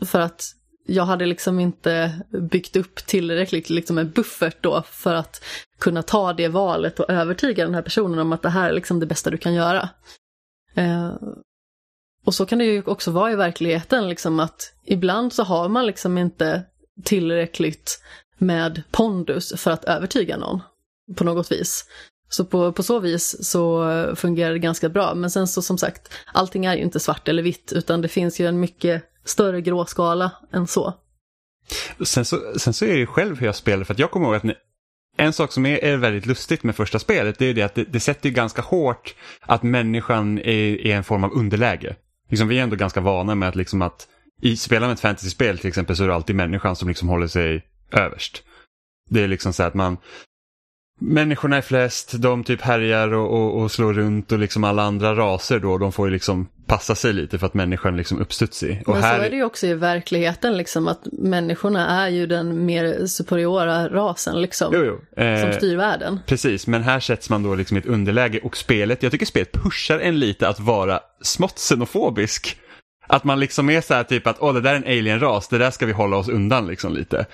För att jag hade liksom inte byggt upp tillräckligt liksom en buffert då för att kunna ta det valet och övertyga den här personen om att det här är liksom det bästa du kan göra. Eh, och så kan det ju också vara i verkligheten, liksom att ibland så har man liksom inte tillräckligt med pondus för att övertyga någon på något vis. Så på, på så vis så fungerar det ganska bra. Men sen så som sagt, allting är ju inte svart eller vitt, utan det finns ju en mycket större gråskala än så. Sen så, sen så är det ju själv hur jag spelar, för att jag kommer ihåg att ni, en sak som är, är, väldigt lustigt med första spelet, det är ju det att det, det sätter ju ganska hårt att människan är, är en form av underläge. Liksom, vi är ändå ganska vana med att, liksom att i spelar med ett fantasyspel till exempel så är det alltid människan som liksom håller sig överst. Det är liksom så att man, människorna är flest, de typ härjar och, och, och, slår runt och liksom alla andra raser då, de får ju liksom passa sig lite för att människan liksom uppstudsig. Och Men här... så är det ju också i verkligheten liksom att människorna är ju den mer superiora rasen liksom. Jo, jo. Eh, som styr världen. Precis, men här sätts man då liksom i ett underläge och spelet, jag tycker spelet pushar en lite att vara smått xenofobisk. Att man liksom är så här typ att åh det där är en alien-ras, det där ska vi hålla oss undan liksom lite.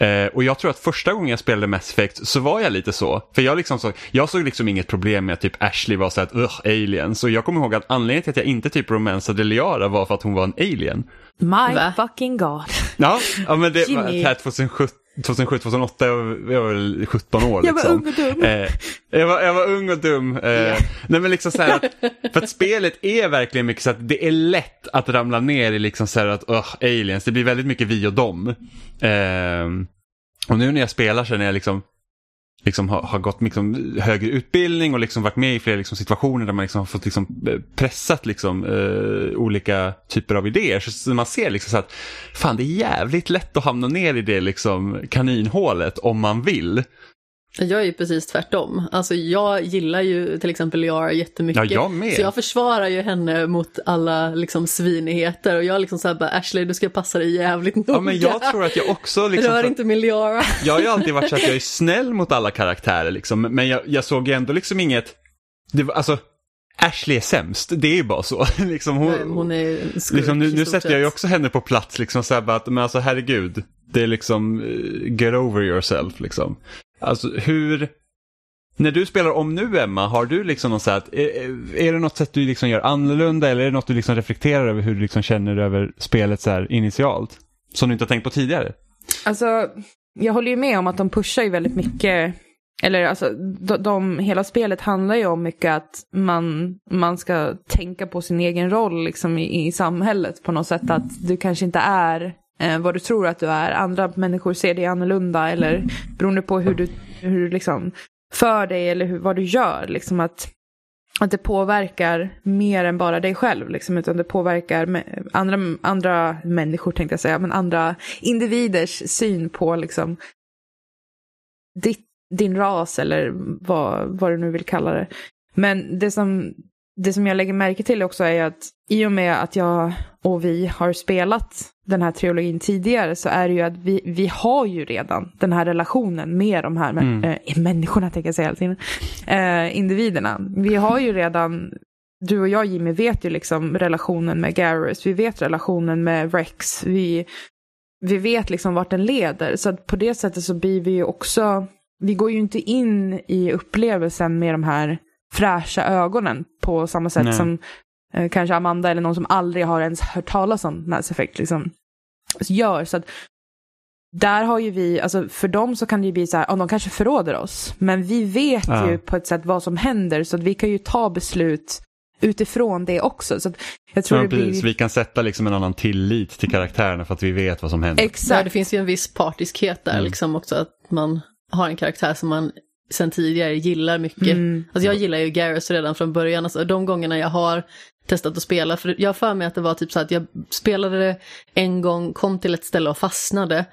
Eh, och jag tror att första gången jag spelade Mass Effect så var jag lite så. För jag, liksom så, jag såg liksom inget problem med att typ Ashley var så att ugh, alien. Så jag kommer ihåg att anledningen till att jag inte typ romansade Liara var för att hon var en alien. My Va? fucking god. Ja, ja men det Jimmy. var 2017. 2007, 2008, jag var, jag var väl 17 år. Liksom. Jag var liksom. ung och dum. Eh, jag, var, jag var ung och dum. Eh, yeah. Nej men liksom så här att, för att spelet är verkligen mycket så att det är lätt att ramla ner i liksom så här att, uh, aliens, det blir väldigt mycket vi och dem. Eh, och nu när jag spelar så när jag liksom liksom har, har gått liksom högre utbildning och liksom varit med i flera liksom situationer där man liksom har fått liksom eh, pressat liksom, eh, olika typer av idéer. Så, så man ser liksom så att fan det är jävligt lätt att hamna ner i det liksom kaninhålet om man vill. Jag är ju precis tvärtom. Alltså jag gillar ju till exempel Liara jättemycket. Ja, jag med. Så jag försvarar ju henne mot alla liksom svinigheter och jag liksom såhär bara Ashley du ska passa dig jävligt noga. Ja men jag tror att jag också liksom. Rör inte min Liara. Jag har ju alltid varit så att jag är snäll mot alla karaktärer liksom. Men jag, jag såg ju ändå liksom inget, det var, alltså Ashley är sämst, det är ju bara så. liksom hon, Nej, hon är liksom, nu, nu sätter jag ju också henne på plats liksom så här bara att, men alltså herregud, det är liksom, uh, get over yourself liksom. Alltså hur, när du spelar om nu Emma, har du liksom något sätt, är, är det något sätt du liksom gör annorlunda eller är det något du liksom reflekterar över hur du liksom känner över spelet så här initialt? Som du inte har tänkt på tidigare? Alltså, jag håller ju med om att de pushar ju väldigt mycket eller alltså, de, de, hela spelet handlar ju om mycket att man, man ska tänka på sin egen roll liksom i, i samhället på något sätt. Att du kanske inte är eh, vad du tror att du är. Andra människor ser dig annorlunda eller beroende på hur du, hur du liksom för dig eller hur, vad du gör. Liksom att, att det påverkar mer än bara dig själv, liksom, utan det påverkar andra, andra människor, tänkte jag säga, men andra individers syn på liksom, ditt, din ras eller vad, vad du nu vill kalla det. Men det som det som jag lägger märke till också är att i och med att jag och vi har spelat den här trilogin tidigare så är det ju att vi, vi har ju redan den här relationen med de här mm. äh, människorna, tänker jag säga hela tiden, äh, individerna. Vi har ju redan, du och jag Jimmy vet ju liksom relationen med Garrus, vi vet relationen med Rex, vi, vi vet liksom vart den leder. Så på det sättet så blir vi ju också, vi går ju inte in i upplevelsen med de här fräscha ögonen på samma sätt Nej. som kanske Amanda eller någon som aldrig har ens hört talas om Mass Effect liksom, gör. Så att där har ju vi, alltså för dem så kan det ju bli så här, ja, de kanske förråder oss, men vi vet Ja. ju på ett sätt vad som händer, så att vi kan ju ta beslut utifrån det också. Så att jag tror Ja, det blir... Vi kan sätta liksom en annan tillit till karaktärerna för att vi vet vad som händer. Ja, Exakt. det finns ju en viss partiskhet där Mm. liksom också, att man har en karaktär som man sen tidigare gillar mycket. Mm. Alltså jag gillar ju Garrus redan från början, alltså de gångerna jag har testat att spela, för jag har för mig att det var typ så att jag spelade det en gång, kom till ett ställe och fastnade.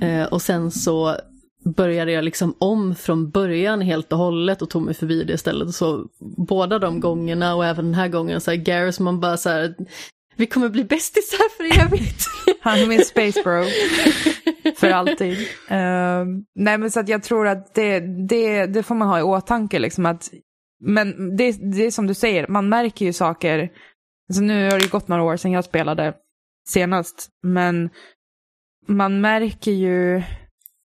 Eh, och sen så började jag liksom om från början helt och hållet och tog mig förbi det stället. Så båda de gångerna och även den här gången, så här, Garrus man bara så här, vi kommer bli bästisar för evigt. Han är min space bro. För alltid. Ehm, nej men så att jag tror att det, det, det får man ha i åtanke liksom att men det, det är som du säger, man märker ju saker. Alltså nu har det ju gått några år sedan jag spelade senast. Men man märker ju,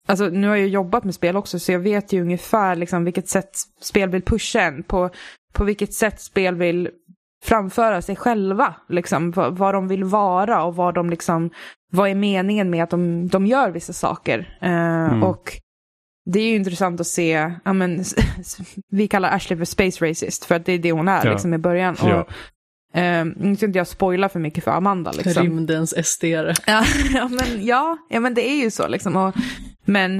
alltså nu har jag jobbat med spel också så jag vet ju ungefär liksom vilket sätt spel vill pusha en. På, på vilket sätt spel vill framföra sig själva. Liksom, vad, vad de vill vara och vad de liksom, vad är meningen med att de, de gör vissa saker. Eh, Och det är ju intressant att se, ja, men, vi kallar Ashley för space racist för att det är det hon är Ja. liksom, i början. Ja. Och, eh, nu ska inte jag spoila för mycket för Amanda. Liksom. Rymdens SD. Ja, ja, men, ja, ja, men det är ju så liksom. Och, men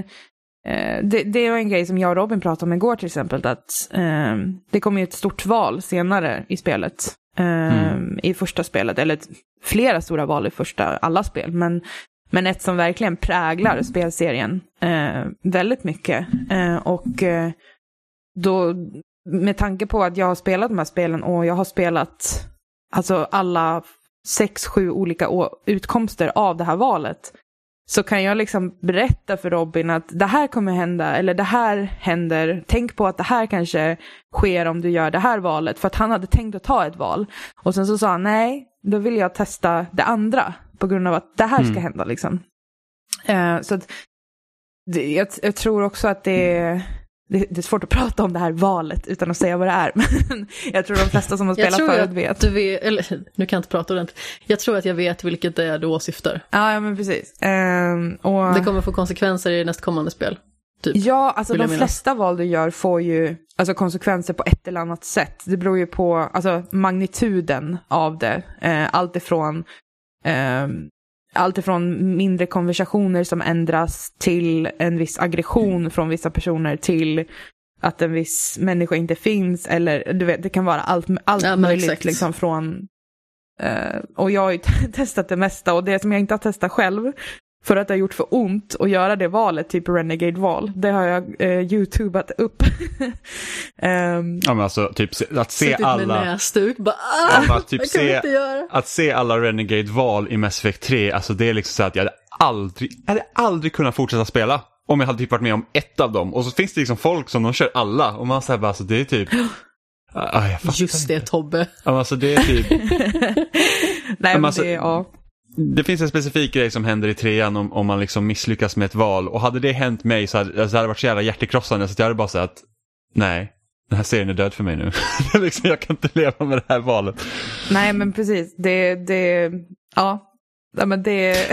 eh, det, det var en grej som jag och Robin pratade om igår till exempel. Att eh, det kommer ju ett stort val senare i spelet. Eh, I första spelet, eller flera stora val i första, alla spel. Men, men ett som verkligen präglar spelserien eh, väldigt mycket. Eh, och eh, då, med tanke på att jag har spelat de här spelen och jag har spelat alltså alla sex, sju olika utkomster av det här valet. Så kan jag liksom berätta för Robin att det här kommer hända, eller det här händer, tänk på att det här kanske sker om du gör det här valet, för att han hade tänkt att ta ett val. Och sen så sa han nej, då vill jag testa det andra, på grund av att det här ska Mm. hända liksom. Eh, så att, det, jag, jag tror också att det är, det, det är svårt att prata om det här valet utan att säga vad det är, men jag tror de flesta som har Jag spelat tror förut att vet. du vet, eller nu kan jag inte prata ordentligt. Jag tror att jag vet vilket det är du åsyftar. Ja, ja men precis. Ehm, och... Det kommer få konsekvenser i nästkommande spel. Typ. Ja, alltså de flesta val du gör får ju alltså, konsekvenser på ett eller annat sätt. Det beror ju på alltså, magnituden av det. Eh, allt ifrån eh, allt ifrån mindre konversationer som ändras till en viss aggression från vissa personer till att en viss människa inte finns eller du vet, det kan vara allt, allt Ja, möjligt liksom från eh, och jag har ju testat det mesta och det som jag inte har testat själv för att det har gjort för ont att göra det valet, typ Renegade-val. Det har jag eh, youtubat upp. Ehm, Ja, men alltså, typ, att se Suttit med alla... näsduk, bara Ja, ah, men att typ se-. Att se alla Renegade-val i Mass Effect 3, alltså det är liksom så att jag hade aldrig, jag hade aldrig kunnat fortsätta spela. Om jag hade typ varit med om ett av dem. Och så finns det liksom folk som de kör alla. Och man säger bara, alltså det är typ... Ah, Just det inte. Tobbe. Ja, men alltså det är typ... Nej, men alltså- det, ja. Det finns en specifik grej som händer i trean om, om man liksom misslyckas med ett val. Och hade det hänt mig så hade, alltså det hade varit så jävla hjärtekrossande så att jag hade bara sagt nej, den här serien är död för mig nu. Liksom, jag kan inte leva med det här valet. Nej, men precis. Det, det, ja. ja men det,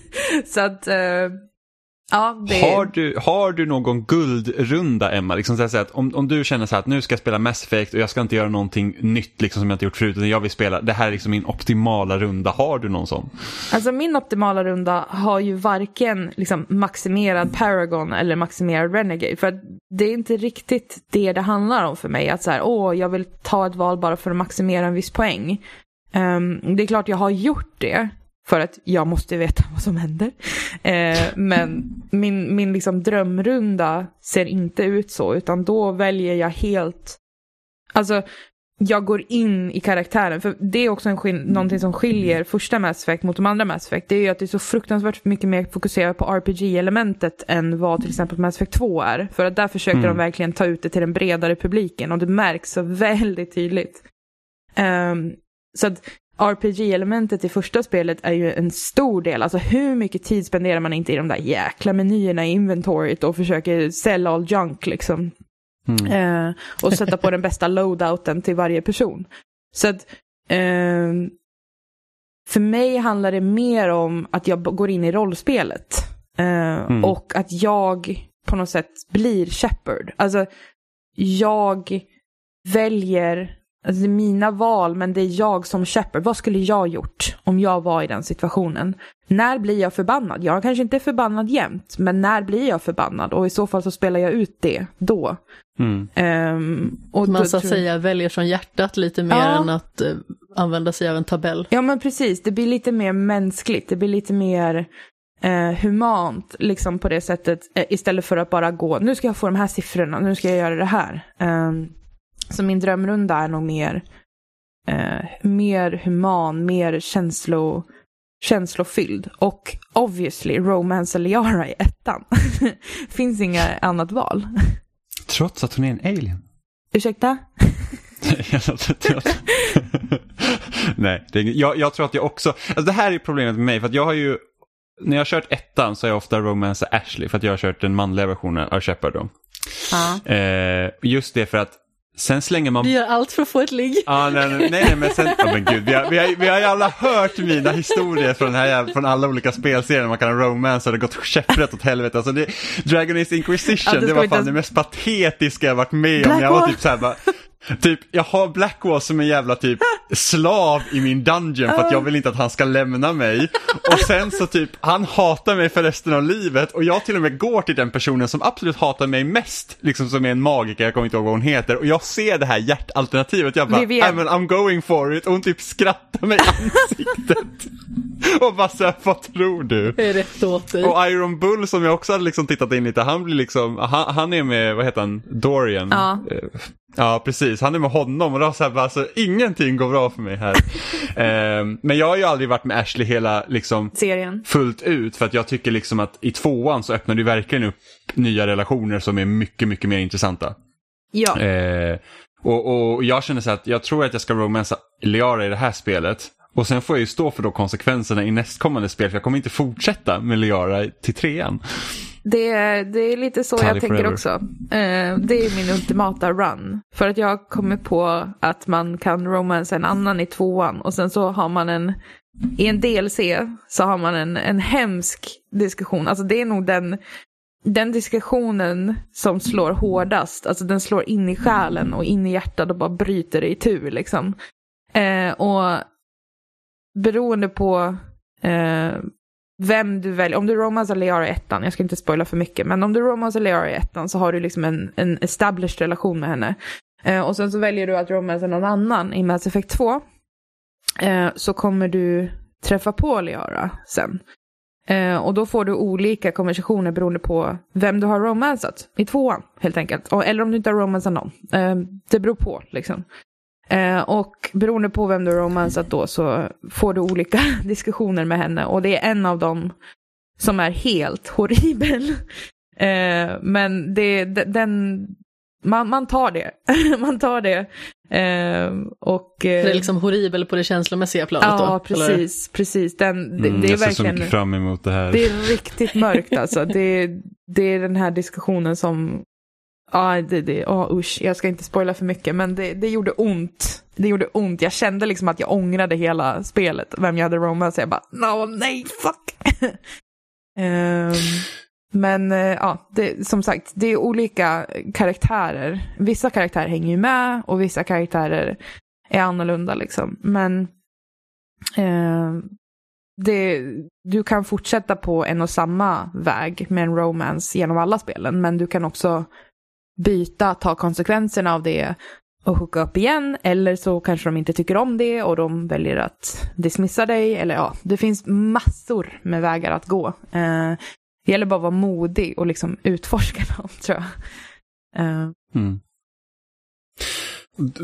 så att, uh ja, det. Har, du, har du någon guldrunda Emma? Liksom så att om, om du känner så här att nu ska jag spela Mass Effect och jag ska inte göra någonting nytt liksom, som jag inte gjort förut utan jag vill spela, det här är liksom min optimala runda. Har du någon sån? Alltså min optimala runda har ju varken liksom maximerad Paragon eller maximerad Renegade. För att det är inte riktigt det det handlar om för mig. Att så här, åh, jag vill ta ett val bara för att maximera en viss poäng. Ehm, det är klart jag har gjort det. För att jag måste veta vad som händer. Eh, men min, min liksom drömrunda ser inte ut så. Utan då väljer jag helt... Alltså, jag går in i karaktären. För det är också en skil- någonting som skiljer första Mass Effect mot de andra Mass Effect. Det är ju att det är så fruktansvärt mycket mer fokuserat på RPG-elementet än vad till exempel Mass Effect 2 är. För att där försöker Mm. de verkligen ta ut det till den bredare publiken och det märks så väldigt tydligt. Ehm, så att RPG-elementet i första spelet är ju en stor del. Alltså hur mycket tid spenderar man inte i de där jäkla menyerna i inventoriet och försöker sälja all junk liksom. Mm. Eh, och sätta på den bästa loadouten till varje person. Så att eh, för mig handlar det mer om att jag går in i rollspelet. Eh, Mm. Och att jag på något sätt blir Shepard. Alltså, jag väljer, alltså det är mina val, men det är jag som Shepard. Vad skulle jag gjort om jag var i den situationen? När blir jag förbannad? Jag kanske inte är förbannad jämt, men när blir jag förbannad? Och i så fall så spelar jag ut det då. Mm. Ehm, och Man då så att säga väljer från hjärtat lite mer Ja. än att eh, använda sig av en tabell. Ja men precis, det blir lite mer mänskligt, det blir lite mer eh, humant liksom på det sättet eh, istället för att bara gå, nu ska jag få de här siffrorna, nu ska jag göra det här. Ehm, så min drömrunda är nog mer, eh, mer human, mer känslo, känslofylld. Och obviously Romance Liara i ettan. Finns inga annat val. Trots att hon är en alien. Ursäkta? Nej, det inget- jag, jag tror att jag också, alltså det här är problemet med mig för att jag har ju, när jag har kört ettan så har jag ofta romance Ashley för att jag har kört den manliga versionen av Shepard då. Ja. Eh, just det för att sen slänger man Du gör allt för att få ett ligg. Ja, nej, nej, nej, men sen, ja, men gud, vi har, vi, har, vi har ju alla hört mina historier från, den här, från alla olika spelserier, man kan ha romance och det har gått käpprätt åt helvete. Alltså det, Dragon Age Inquisition, Ja, det det var inte fan ens- det mest patetiska jag varit med om. Jag var typ såhär bara, Typ, jag har Blackwall som en jävla typ slav i min dungeon för att jag vill inte att han ska lämna mig. Och sen så typ, han hatar mig för resten av livet och jag till och med går till den personen som absolut hatar mig mest, liksom som är en magiker, jag kommer inte ihåg vad hon heter, och jag ser det här hjärtalternativet, jag bara. "Nej, men I'm going for it, och hon typ skrattar mig i ansiktet. och bara såhär, vad tror du? Det är rätt åt dig. Och Iron Bull som jag också hade liksom tittat in lite, han blir liksom, han, han är med, vad heter han, Dorian? Ja. Eh, Ja, precis. Han är med honom och då så här, bara, alltså, ingenting går bra för mig här. Ehm, men jag har ju aldrig varit med Ashley hela, liksom, Serien. fullt ut för att jag tycker liksom att i tvåan så öppnar du verkligen upp nya relationer som är mycket, mycket mer intressanta. Ja. Eh, och, och jag känner så här att jag tror att jag ska romansa Liara i det här spelet. Och sen får jag ju stå för då konsekvenserna i nästkommande spel för jag kommer inte fortsätta med Liara till trean. Det, är- det är lite så Tally jag tänker forever. också. Eh, det är min ultimata run. För att jag har kommit på att man kan romansa en annan i tvåan och sen så har man en, i en DLC så har man en, en hemsk diskussion. Alltså det är nog den, den diskussionen som slår hårdast. Alltså den slår in i själen och in i hjärtat och bara bryter det i tur liksom. Eh, och beroende på eh, vem du väljer, om du romansar Leara i ettan, jag ska inte spoila för mycket, men om du romansar Leara i ettan så har du liksom en, en established relation med henne. Eh, och sen så väljer du att romansa någon annan i Mass Effect 2. Eh, så kommer du träffa på Leara sen. Eh, och då får du olika konversationer beroende på vem du har romansat i tvåan, helt enkelt. Och, eller om du inte har romansat någon. Eh, det beror på, liksom. Eh, och beroende på vem du har romansat då så får du olika diskussioner med henne. Och det är en av dem som är helt horribel. Eh, men det, de- den, man, man tar det. man tar det. Eh, och, eh, Det är liksom horribel på det känslomässiga planet Ja, då? eller? precis. precis. Den, det, Mm, det är jag ser så verkligen... mycket fram emot det här. Det är riktigt mörkt alltså. Det, det är den här diskussionen som, ja det, det, oh, usch, jag ska inte spoila för mycket, men det, det gjorde ont. Det gjorde ont, jag kände liksom att jag ångrade hela spelet, vem jag hade romance, jag bara, no, nej, fuck. um, men eh, ja, det, som sagt, det är olika karaktärer. Vissa karaktärer hänger ju med och vissa karaktärer är annorlunda liksom. Men ehm, det, du kan fortsätta på en och samma väg med en romance genom alla spelen, men du kan också byta, ta konsekvenserna av det och hooka upp igen, eller så kanske de inte tycker om det och de väljer att dismissa dig, eller ja, det finns massor med vägar att gå. Eh, det gäller bara att vara modig och liksom utforska dem, tror jag. Eh, Mm.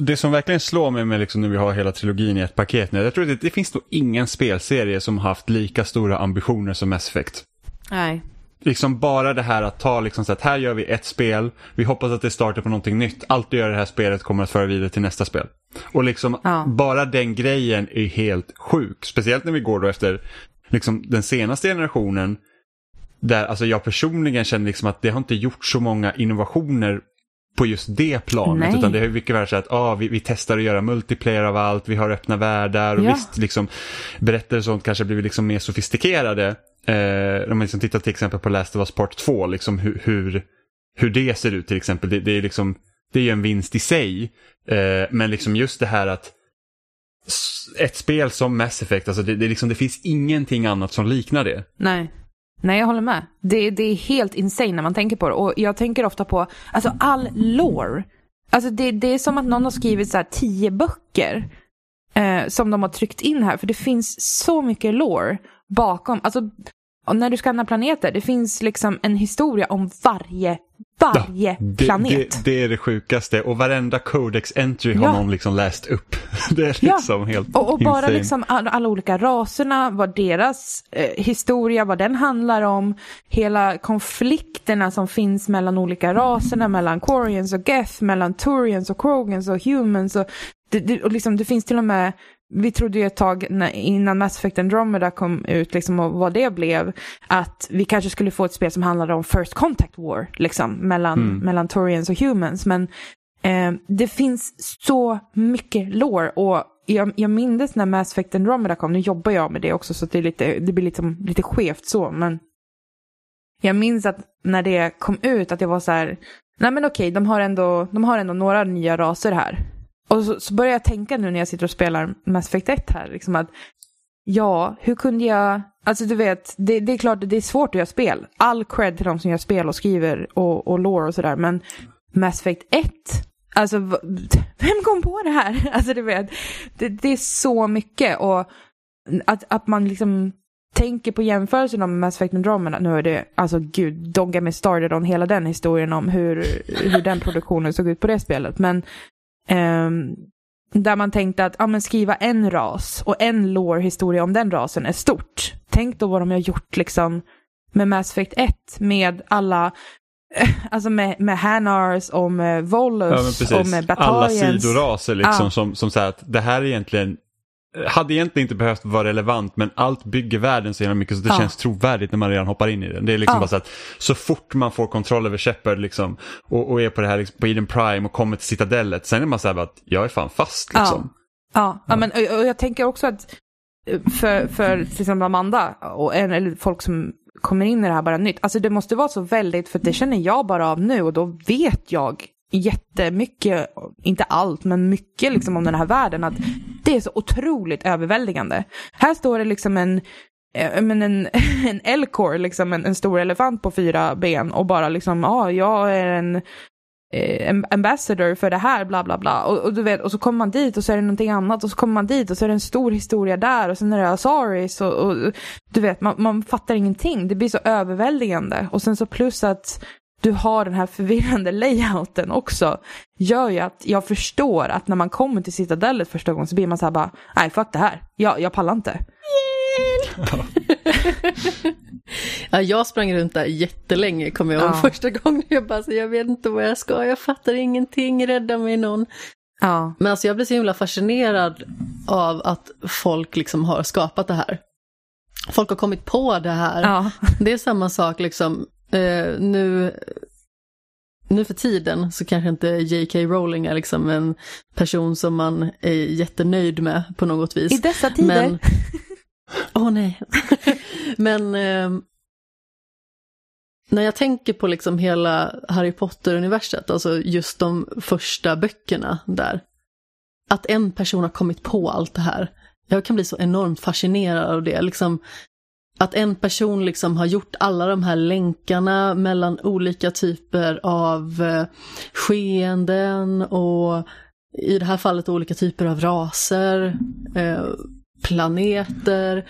Det som verkligen slår mig med liksom när vi har hela trilogin i ett paket nu, jag tror att det, det finns nog ingen spelserie som haft lika stora ambitioner som Mass Effect. nej. Liksom bara det här att ta liksom så att här gör vi ett spel, vi hoppas att det startar på någonting nytt, allt du gör i det här spelet kommer att föra vidare till nästa spel. Och liksom Ja. bara den grejen är helt sjuk, speciellt när vi går då efter liksom den senaste generationen, där alltså jag personligen känner liksom att det har inte gjort så många innovationer på just det planet. Nej. Utan det är mycket väl så att ah, vi, vi testar att göra multiplayer av allt, vi har öppna världar och Ja. visst, liksom, berättelser och sånt kanske blivit liksom mer sofistikerade. Eh, om man liksom tittar till exempel på Last of Us Part 2, liksom hur, hur, hur det ser ut till exempel. Det, det är liksom det är ju en vinst i sig. Eh, men liksom just det här att ett spel som Mass Effect, alltså det, det, liksom, det finns ingenting annat som liknar det. Nej. Nej, jag håller med. Det, det är helt insane när man tänker på det. Och jag tänker ofta på, alltså all lore. Alltså det, det är som att någon har skrivit så här tio böcker eh, som de har tryckt in här. För det finns så mycket lore bakom. Alltså, och när du skannar planeter, det finns liksom en historia om varje, varje det, planet. Det, det är det sjukaste och varenda codex entry har Ja. någon liksom läst upp. Det är Ja. liksom helt Och, och bara liksom alla, alla olika raserna, vad deras eh, historia, vad den handlar om, hela konflikterna som finns mellan olika raserna, mellan Quarians och Geth, mellan Turians och Krogans och Humans. Och det, det, och liksom, det finns till och med, vi trodde ju ett tag när, innan Mass Effect Andromeda kom ut, liksom, och vad det blev, att vi kanske skulle få ett spel som handlade om First Contact War, liksom, mellan, Mm. mellan Turians och Humans. Men Eh, det finns så mycket lore och jag, jag minns när Mass Effect Andromeda kom, nu jobbar jag med det också så det, är lite, det blir liksom, lite skevt så, men jag minns att när det kom ut att jag var så här, nej men okej, de har ändå, de har ändå några nya raser här. Och så, så börjar jag tänka nu när jag sitter och spelar Mass Effect 1 här, liksom att ja, hur kunde jag, alltså du vet, det, det är klart det är svårt att göra spel. All cred till de som gör spel och skriver och, och lore och sådär, men Mass Effect 1, alltså vem kom på det här? Alltså du vet, det, det är så mycket och att, att man liksom tänker på jämförelsen om Mass Effect Andromeda, nu är det, alltså gud, Dogga med started on hela den historien om hur, hur den produktionen såg ut på det spelet, men där man tänkte att ja, men skriva en ras och en lore-historia om den rasen är stort. Tänk då vad de har gjort liksom med Mass Effect 1 med alla Alltså med, med Hanars och med Volus Ja, och med Alla Battalions. sidoraser liksom Ja. som, som säger att det här egentligen hade egentligen inte behövt vara relevant men allt bygger världen så jävla mycket så det Ja. känns trovärdigt när man redan hoppar in i den. Det är liksom Ja. bara så att så fort man får kontroll över Shepard liksom, och, och är på det här liksom, på Eden Prime och kommer till citadellet sen är man så här att jag är fan fast liksom. Ja, ja men och, och jag tänker också att eh, för, för till exempel Amanda och eller folk som kommer in i det här bara nytt, alltså det måste vara så väldigt, för det känner jag bara av nu och då vet jag jättemycket, inte allt, men mycket liksom om den här världen, att det är så otroligt överväldigande. Här står det liksom en eh, men en, en elkor, liksom en, en stor elefant på fyra ben och bara liksom, ja, ah, jag är en eh, ambassador för det här, bla bla bla. Och, och, du vet, och så kommer man dit och så är det någonting annat och så kommer man dit och så är det en stor historia där och sen är det Azaris och, och du vet, man, man fattar ingenting. Det blir så överväldigande. Och sen så plus att du har den här förvirrande layouten också, gör ju att jag förstår att när man kommer till Citadellet första gången så blir man så här bara, nej fuck det här, jag, jag pallar inte. Ja, jag sprang runt där jättelänge, kommer jag ihåg Ja. första gången. Jag bara, så, jag vet inte vad jag ska, jag fattar ingenting, rädda mig någon. Ja, Men alltså jag blir så himla fascinerad av att folk liksom har skapat det här. Folk har kommit på det här. ja, Det är samma sak liksom, eh, nu, nu för tiden så kanske inte J.K. Rowling är liksom en person som man är jättenöjd med på något vis. i dessa tider. Men, åh nej. Men ehm, när jag tänker på liksom hela Harry Potter-universet, alltså just de första böckerna där, att en person har kommit på allt det här. Jag kan bli så enormt fascinerad av det. Liksom, att en person liksom har gjort alla de här länkarna mellan olika typer av eh, skeenden och i det här fallet olika typer av raser, eh, planeter,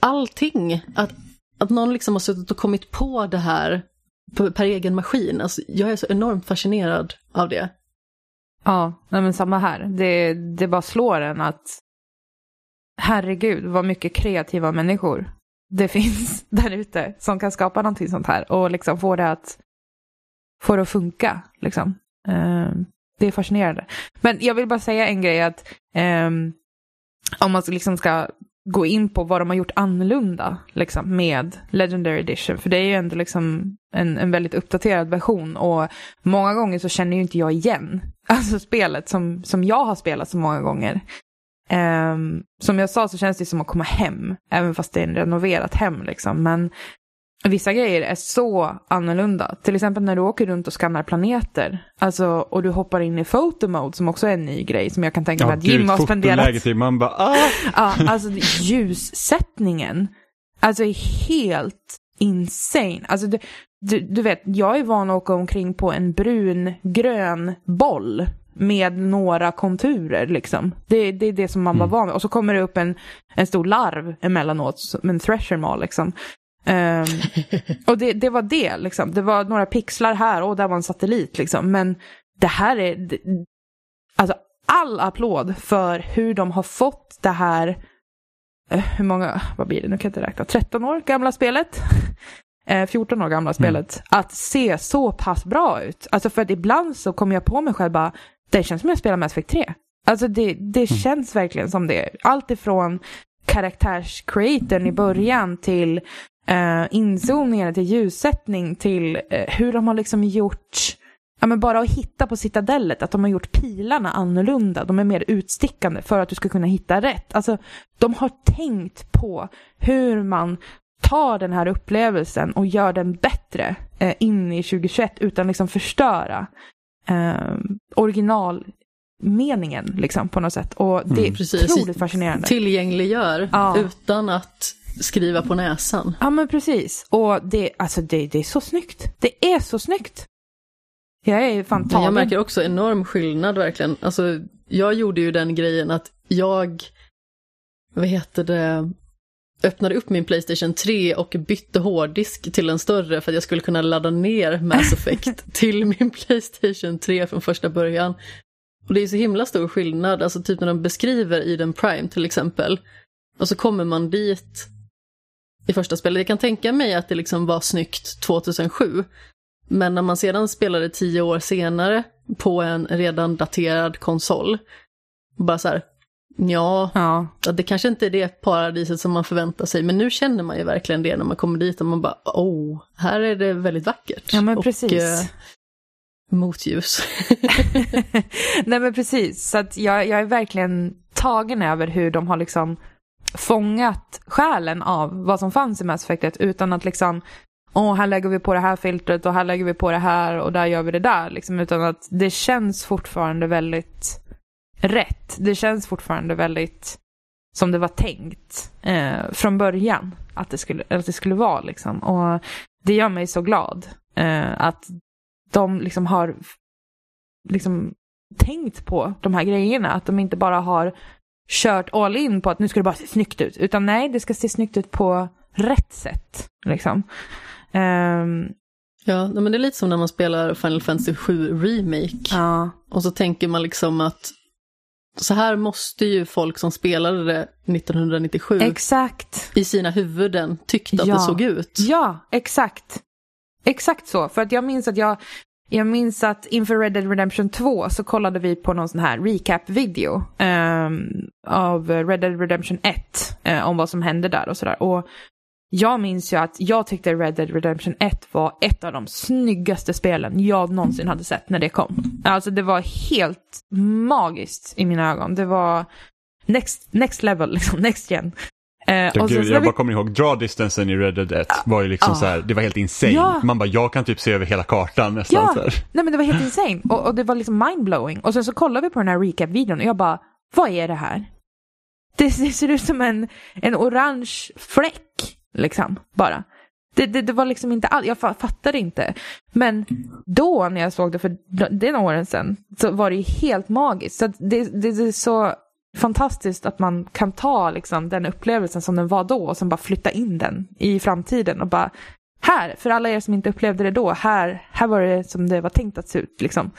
allting. Att, att någon liksom har suttit och kommit på det här per egen maskin. Alltså, jag är så enormt fascinerad av det. Ja, men samma här. Det, det bara slår en att herregud vad mycket kreativa människor det finns där ute som kan skapa någonting sånt här och liksom få det att, få det att funka. Liksom. Ehm, det är fascinerande. Men jag vill bara säga en grej att ehm, om man liksom ska gå in på vad de har gjort annorlunda liksom, med Legendary Edition. För det är ju ändå liksom en, en väldigt uppdaterad version och många gånger så känner ju inte jag igen alltså spelet som, som jag har spelat så många gånger. Um, som jag sa så känns det som att komma hem, även fast det är en renoverat hem liksom. Men vissa grejer är så annorlunda. Till exempel när du åker runt och skannar planeter. Alltså, och du hoppar in i photo mode som också är en ny grej som jag kan tänka mig Ja, att Jim har spenderat. fotoläget, man bara ah! Ja, alltså ljussättningen. Alltså är helt insane. Alltså du, du, du vet, jag är van att åka omkring på en brun-grön boll med några konturer liksom. Det, det är det som man var Mm. van vid. Och så kommer det upp en, en stor larv emellanåt, som en thresher maw liksom. Ehm, och det, det var det liksom. Det var några pixlar här och där var en satellit liksom. Men det här är, det, alltså all applåd för hur de har fått det här, eh, hur många, vad blir det, nu kan jag inte räkna, 13 år gamla spelet. Eh, 14 år gamla spelet, att se så pass bra ut. Alltså för att ibland så kommer jag på mig själv bara, det känns som jag spelar Mass Effect 3. Alltså det, det känns verkligen som det. Allt ifrån karaktärscreatorn i början till eh, inzoomningar, till ljussättning, till eh, hur de har liksom gjort, ja men bara att hitta på citadellet, att de har gjort pilarna annorlunda, de är mer utstickande för att du ska kunna hitta rätt. Alltså de har tänkt på hur man tar den här upplevelsen och gör den bättre eh, in i 2021 utan liksom förstöra eh, originalmeningen liksom på något sätt. Och det är Mm. Precis. otroligt fascinerande. Tillgängliggör Ja. utan att skriva på näsan. Ja men precis. Och det, alltså det, det är så snyggt. Det är så snyggt. Jag är fan Men tagen. jag märker också enorm skillnad verkligen. Alltså, jag gjorde ju den grejen att jag, vad heter det, öppnade upp min Playstation 3 och bytte hårddisk till en större för att jag skulle kunna ladda ner Mass Effect till min Playstation 3 från första början. Och det är så himla stor skillnad, alltså typ när de beskriver i den Prime till exempel. Och så kommer man dit i första spelet. Jag kan tänka mig att det liksom var snyggt 2007. Men när man sedan spelade tio år senare på en redan daterad konsol, bara så här, ja, Ja, det kanske inte är det paradiset som man förväntar sig, men nu känner man ju verkligen det när man kommer dit och man bara, oh, här är det väldigt vackert. ja men och, precis. eh, motljus. Nej men precis. Så att jag, jag är verkligen tagen över hur de har liksom fångat själen av vad som fanns i Mass Effect utan att liksom Åh, här lägger vi på det här filtret och här lägger vi på det här och där gör vi det där. Liksom, utan att det känns fortfarande väldigt rätt. Det känns fortfarande väldigt som det var tänkt eh, från början att det skulle, att det skulle vara. Liksom. Och det gör mig så glad eh, att de liksom har liksom tänkt på de här grejerna. Att de inte bara har kört all in på att nu ska det bara se snyggt ut. Utan nej, det ska se snyggt ut på rätt sätt. Liksom. Ehm, Ja, men det är lite som när man spelar Final Fantasy 7 Remake. ja. Och så tänker man liksom att så här måste ju folk som spelade det 1997 Exakt. i sina huvuden tyckt att Ja. det såg ut. Ja, exakt. Exakt så. För att jag minns att jag, jag minns att inför Red Dead Redemption 2 så kollade vi på någon sån här recap-video ehm, av Red Dead Redemption 1 eh, om vad som hände där och sådär. Och jag minns ju att jag tyckte Red Dead Redemption 1 var ett av de snyggaste spelen jag någonsin hade sett när det kom. Alltså det var helt magiskt i mina ögon. Det var next, next level, liksom, next gen. Eh, så- gud, så jag vi- bara kommer ihåg, draw distansen i Red Dead 1 var ju liksom Ah. så här, det var helt insane. Ja. Man bara, jag kan typ se över hela kartan nästan. Ja. Så här. Nej men det var helt insane. Och, och det var liksom mindblowing. Och sen så kollade vi på den här recap-videon och jag bara, vad är det här? Det, det ser ut som en, en orange fläck, liksom, bara. Det, det, det var liksom inte alls, jag fa- fattade inte. Men då när jag såg det för den åren sedan så var det ju helt magiskt. Så det, det, det är så fantastiskt att man kan ta liksom den upplevelsen som den var då och sen bara flytta in den i framtiden och bara här, för alla er som inte upplevde det då, här, här var det som det var tänkt att se ut. Liksom.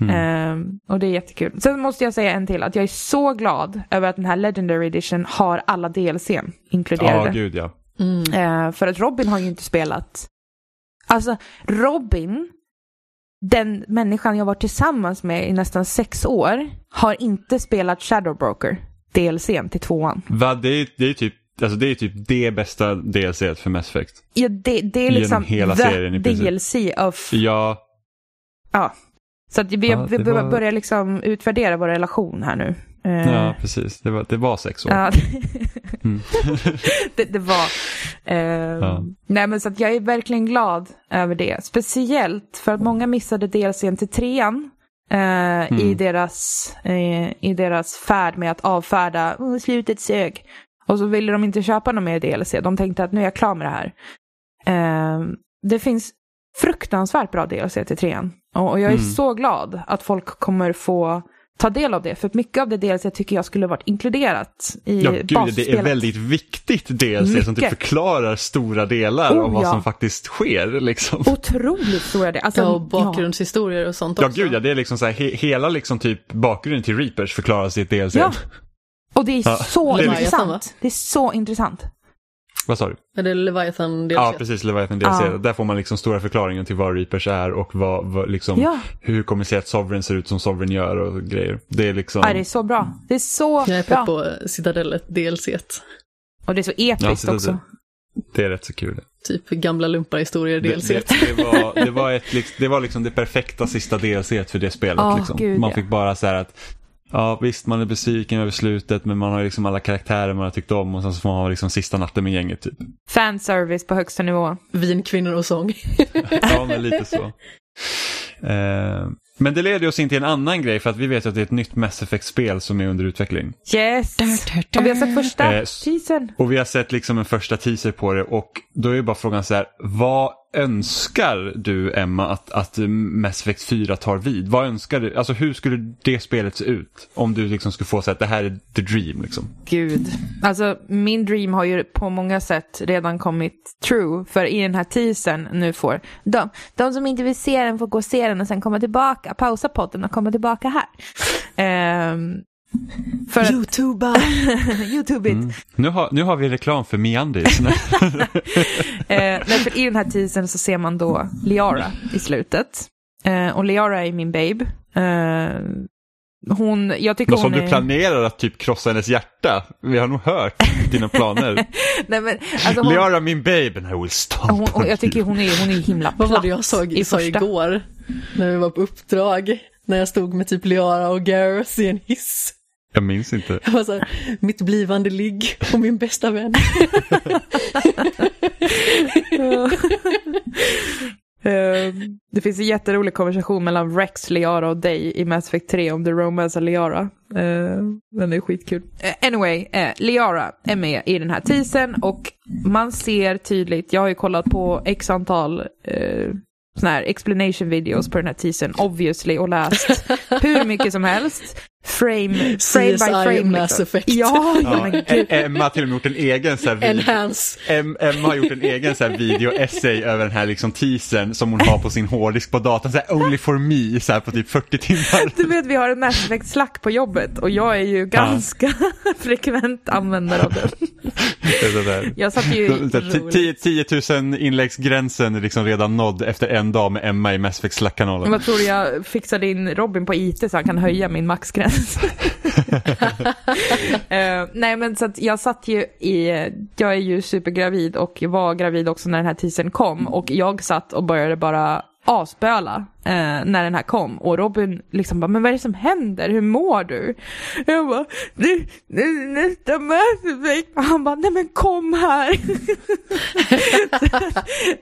Mm. Ehm, och det är jättekul. Sen måste jag säga en till, att jag är så glad över att den här Legendary Edition har alla DLCn inkluderade. Ja, gud ja. Mm. Eh, för att Robin har ju inte spelat. Alltså, Robin, den människan jag var tillsammans med i nästan sex år, har inte spelat Shadow Broker. DLCn till tvåan. Va, det, är, det, är typ, alltså det är typ det bästa DLC för Mass Effect. Ja, det, det är liksom hela the serien i princip. DLC of... Ja, Ja. Så att vi, Ja, vi var- börjar liksom utvärdera vår relation här nu. Eh, ja precis. Det var, det var sex år. Ja, Mm. det, det var. Eh, Ja. Nej men så att jag är verkligen glad över det. Speciellt för att många missade DLCn till trean. Eh, Mm. i, deras, eh, I deras färd med att avfärda oh, slutet sög. Och så ville de inte köpa någon mer DLC. De tänkte att nu är jag klar med det här. Eh, det finns fruktansvärt bra DLC till trean. Och, och jag är Mm. så glad att folk kommer få ta del av det. För att mycket av det DLC tycker jag skulle varit inkluderat i Ja, gud, det är basspelet. väldigt viktigt DLC som typ Mycket. förklarar stora delar Oh, av vad ja. som faktiskt sker. Liksom. Otroligt stora det. Alltså, Ja, och bakgrundshistorier och sånt Ja, också. gud ja, det är liksom så här, he, hela liksom typ bakgrunden till Reapers förklaras i ett DLC. Ja. Och det är Ja. så Det är intressant. Det är så intressant. Vad sa du? Är det Leviathan DLC? Ja, precis, Leviathan DLC. Ja. Där får man liksom stora förklaringen till vad Reapers är och vad, vad liksom, Ja. hur kommer det sig att Sovereign ser ut som Sovereign gör och grejer. Det är liksom... Ja, det är så bra. Det är så Jag är bra. pepp på Citadellet DLC. Och det är så episkt Ja, så det- också. Det är rätt så kul. Typ gamla lumparhistorier Det, DLC. det, det, var, det, var ett, det var liksom det perfekta sista DLC för det spelet. Åh, liksom. gud, man ja. fick bara så här att Ja visst man är besviken över slutet men man har liksom alla karaktärer man har tyckt om och sen så får man ha liksom sista natten med gänget typ. Fanservice på högsta nivå. Vin, kvinnor och sång. Ja men lite så. Eh, men det leder oss in till en annan grej för att vi vet att det är ett nytt Mass Effect-spel som är under utveckling. Yes! Och vi har sett första Eh, teasern. Och vi har sett liksom en första teaser på det och då är ju bara frågan så här, vad önskar du Emma att, att Mass Effect 4 tar vid? Vad önskar du, alltså hur skulle det spelet se ut? Om du liksom skulle få så att det här är the dream liksom. Gud. Alltså min dream har ju på många sätt redan kommit true. För i den här teasern nu får de, de som inte vill se den får gå och se den och sen komma tillbaka, pausa podden och komma tillbaka här. Um, för Youtuba! Youtube it. Mm. Nu, har, nu har vi reklam för Meandis. Eh, för i den här teasern så ser man då Liara i slutet. Eh, och Liara är min babe. Eh, hon, jag tycker Något som hon du är... planerar att typ krossa hennes hjärta. Vi har nog hört dina planer. nej, men, alltså hon, Liara min babe and I will stomp hon, hon, on jag tycker hon är, hon är himla platt Vad var det jag såg, i sa igår? När vi var på uppdrag. När jag stod med typ Liara och Gareth i en hiss. Jag minns inte. Jag var så här, mitt blivande ligg och min bästa vän. Eh, det finns en jätterolig konversation mellan Rex, Liara och dig i Mass Effect 3 om The Romance of Liara. Uh, den är skitkul. Eh, anyway, uh, Liara är med i den här teasern och man ser tydligt, jag har ju kollat på x antal uh, såna här explanation videos på den här teasern, obviously, och läst hur mycket som helst. Frame, frame CSI by frame. Mass liksom. Effect. Ja, ja, Ja, men. Emma har till och med gjort en egen så här video. Enhance. Em, Emma har gjort en egen så här video-essay över den här liksom teasern som hon har på sin hårddisk på datorn. Så här, only for me, så här på typ 40 timmar. Du vet, vi har en Mass Effect-slack på jobbet och jag är ju ganska frekvent användare av den. Det. Jag satt ju... Så här, 10 10 000 inläggsgränsen är liksom redan nådd efter en dag med Emma i Mass Effect Slack-kanalen. Vad tror du jag fixade in Robin på IT så han kan höja min maxgräns? Eh, nej men så att jag satt ju i, jag är ju supergravid och var gravid också när den här teasern kom och jag satt och började bara asböla eh, när den här kom och Robin liksom bara, men vad är det som händer? Hur mår du? Jag bara, det är nästa Mass Effect. Och han bara, nej men kom här.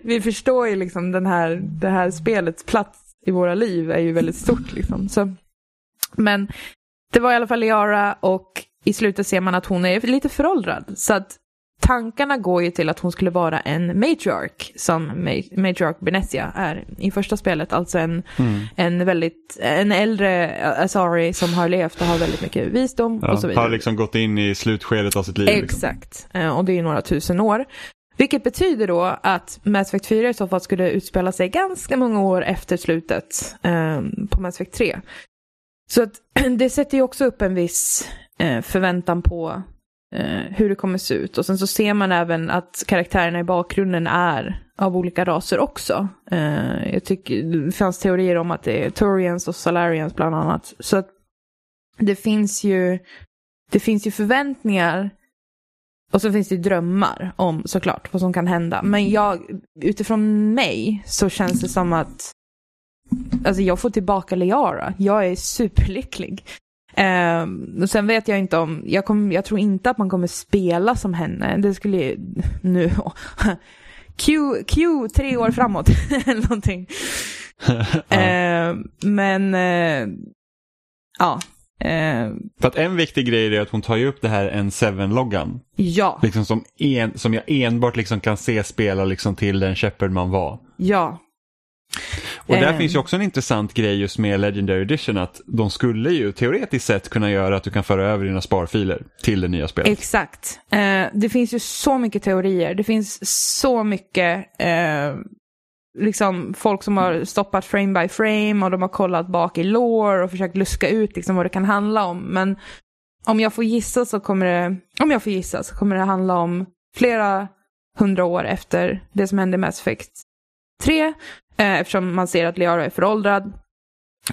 Vi förstår ju liksom den här, det här spelets plats i våra liv är ju väldigt stort liksom. Så, men det var i alla fall Liara och i slutet ser man att hon är lite föråldrad. Så att tankarna går ju till att hon skulle vara en matriark som Ma- matriark Benesia är i första spelet. Alltså en, Mm. en väldigt, en äldre Asari som har levt och har väldigt mycket visdom och så Ja, vidare. har liksom gått in i slutskedet av sitt liv. Liksom. Exakt, Eh, och det är några tusen år. Vilket betyder då att Mass Effect 4 i så fall skulle utspela sig ganska många år efter slutet eh, på Mass Effect 3. Så att det sätter ju också upp en viss eh, förväntan på eh, hur det kommer se ut. Och sen så ser man även att karaktärerna i bakgrunden är av olika raser också. Eh, jag tycker det fanns teorier om att det är Turians och salarians bland annat. Så att det finns ju det finns ju förväntningar och så finns det drömmar om såklart vad som kan hända. Men jag, utifrån mig så känns det som att alltså jag får tillbaka Liara. Jag är superlycklig. Och sen vet jag inte om, jag, kom, jag tror inte att man kommer spela som henne. Det skulle ju, nu, Q, Q tre år framåt eller någonting. Eh, men, eh, ja. Eh, För att en viktig grej är att hon tar ju upp det här N7-loggan. ja, Liksom som, en, som jag enbart liksom kan se spela liksom till den Shepard man var. ja, Och där Eh. finns ju också en intressant grej just med Legendary Edition att de skulle ju teoretiskt sett kunna göra att du kan föra över dina sparfiler till det nya spelet. exakt. Eh, det finns ju så mycket teorier. Det finns så mycket eh, liksom folk som har stoppat frame by frame och de har kollat bak i lore och försökt luska ut liksom vad det kan handla om. Men om jag får gissa så kommer det, om jag får gissa så kommer det handla om flera hundra år efter det som hände i Mass Effect 3. Eh, eftersom man ser att Liara är föråldrad.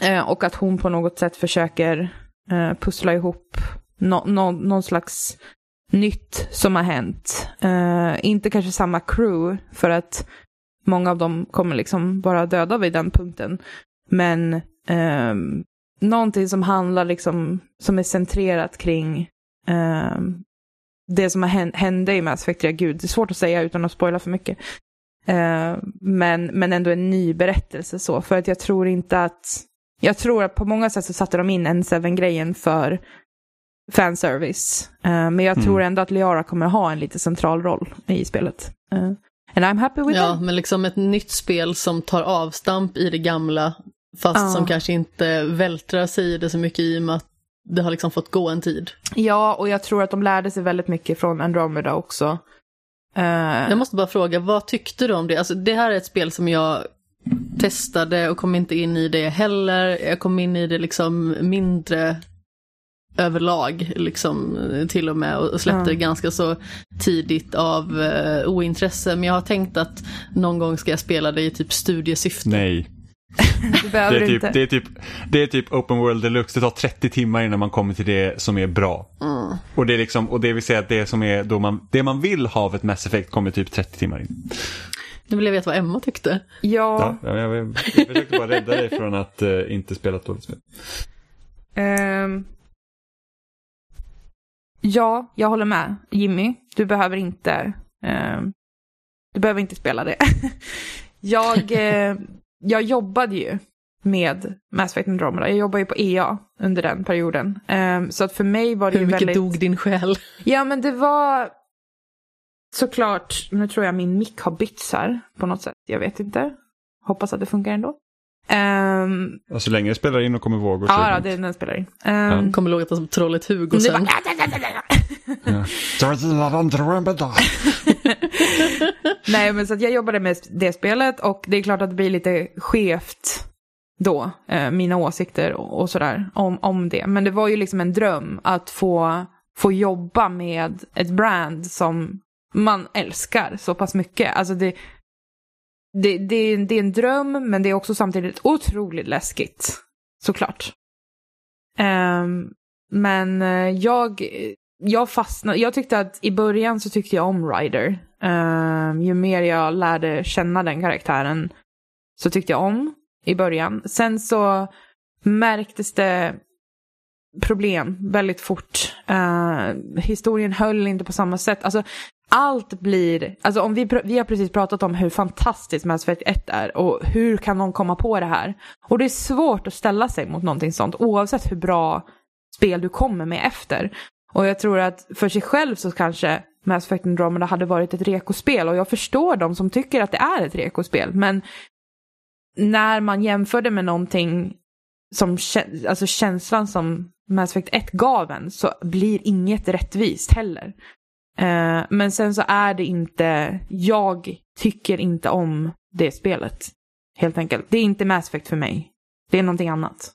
Eh, och att hon på något sätt försöker eh, pussla ihop no, no, någon slags nytt som har hänt. Eh, inte kanske samma crew, för att många av dem kommer liksom vara döda vid den punkten. Men eh, någonting som handlar liksom, som är centrerat kring eh, det som har hänt, hände i Mass Effect 3. Gud, det är svårt att säga utan att spoila för mycket. Eh, men, men ändå en ny berättelse så, för att jag tror inte att jag tror att på många sätt så satte de in N7-grejen för fanservice. Uh, men jag Mm. tror ändå att Liara kommer ha en lite central roll i spelet. Uh, and I'm happy with Ja, that. men liksom ett nytt spel som tar avstamp i det gamla, fast Ja. som kanske inte vältrar sig i det så mycket i och med att det har liksom fått gå en tid. Ja, och jag tror att de lärde sig väldigt mycket från Andromeda också. Uh, Jag måste bara fråga, vad tyckte du om det? Alltså det här är ett spel som jag testade och kom inte in i det heller. Jag kom in i det liksom mindre överlag, liksom till och med, och släppte det ganska så tidigt av eh, ointresse. Men jag har tänkt att någon gång ska jag spela det i typ studiesyfte. Nej, det behöver det är, typ, inte. det, är typ, det är typ Open World Deluxe. Det tar 30 timmar innan man kommer till det som är bra. Mm. Och det, är liksom, och det vill säga att det som är då man, det man vill ha av ett Mass Effect kommer typ 30 timmar in. Nu vill jag veta vad Emma tyckte. Ja, Ja, jag, jag, jag försökte bara rädda dig från att eh, inte spela ett dåligt spel. ehm, ja, jag håller med. Jimmy, du behöver inte, ehm, du behöver inte spela det. jag, eh, jag jobbade ju med Mass Effect Andromeda. Jag jobbade ju på EA under den perioden. Ehm, så att för mig var det Hur ju mycket väldigt... dog din själ? Ja, men det var såklart, nu tror jag min mick har bytts här på något sätt. Jag vet inte. Hoppas att det funkar ändå. Um, Ja, så länge det spelar in och kommer vågor så ja, ja, det den spelar in. Ja. Um, Kommer låta som trollet Hugo nu sen. bara... Nej, men så att jag jobbade med det spelet och det är klart att det blir lite skevt då, eh, mina åsikter och, och sådär om, om det. Men det var ju liksom en dröm att få, få jobba med ett brand som man älskar så pass mycket. Alltså det, det, det, det är en dröm, men det är också samtidigt otroligt läskigt. Såklart. Um, men eh, jag, jag fastnade, jag tyckte att i början så tyckte jag om Ryder. Ehm, ju mer jag lärde känna den karaktären så tyckte jag om i början. Sen så märktes det problem väldigt fort. Uh, historien höll inte på samma sätt. Alltså, allt blir, alltså om vi, vi har precis pratat om hur fantastiskt Mass Effect 1 är och hur kan någon komma på det här? Och det är svårt att ställa sig mot någonting sånt oavsett hur bra spel du kommer med efter. Och jag tror att för sig själv så kanske Mass Effect Andromeda hade varit ett rekospel och jag förstår de som tycker att det är ett rekospel men när man jämför det med någonting som alltså känslan som Mass Effect 1 gav en så blir inget rättvist heller. Eh, men sen så är det inte, jag tycker inte om det spelet. Helt enkelt. Det är inte Mass Effect för mig. Det är någonting annat.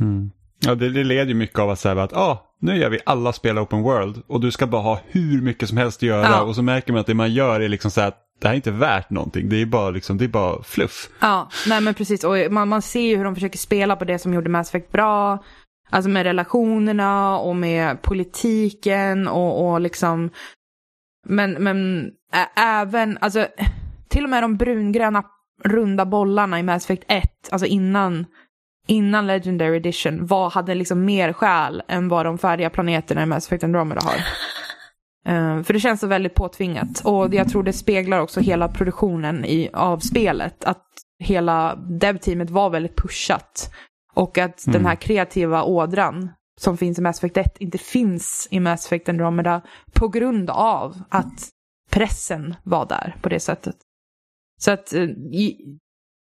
Mm. Ja, det, det leder ju mycket av att säga att ah, nu gör vi alla spel open world och du ska bara ha hur mycket som helst att göra Ja. och så märker man att det man gör är liksom så här att det här är inte värt någonting. Det är bara, liksom, det är bara fluff. Ja, nej men precis. Och man, man ser ju hur de försöker spela på det som gjorde Mass Effect bra. Alltså med relationerna och med politiken och, och liksom. Men, men ä- även, alltså till och med de brungröna runda bollarna i Mass Effect 1, alltså innan, innan Legendary Edition, var, hade liksom mer själ än vad de färdiga planeterna i Mass Effect Andromeda har. Eh, för det känns så väldigt påtvingat. Och jag tror det speglar också hela produktionen i, av spelet. Att hela dev-teamet var väldigt pushat. Och att den här kreativa ådran som finns i Mass Effect 1 inte finns i Mass Effect Andromeda på grund av att pressen var där på det sättet. Så att eh, i-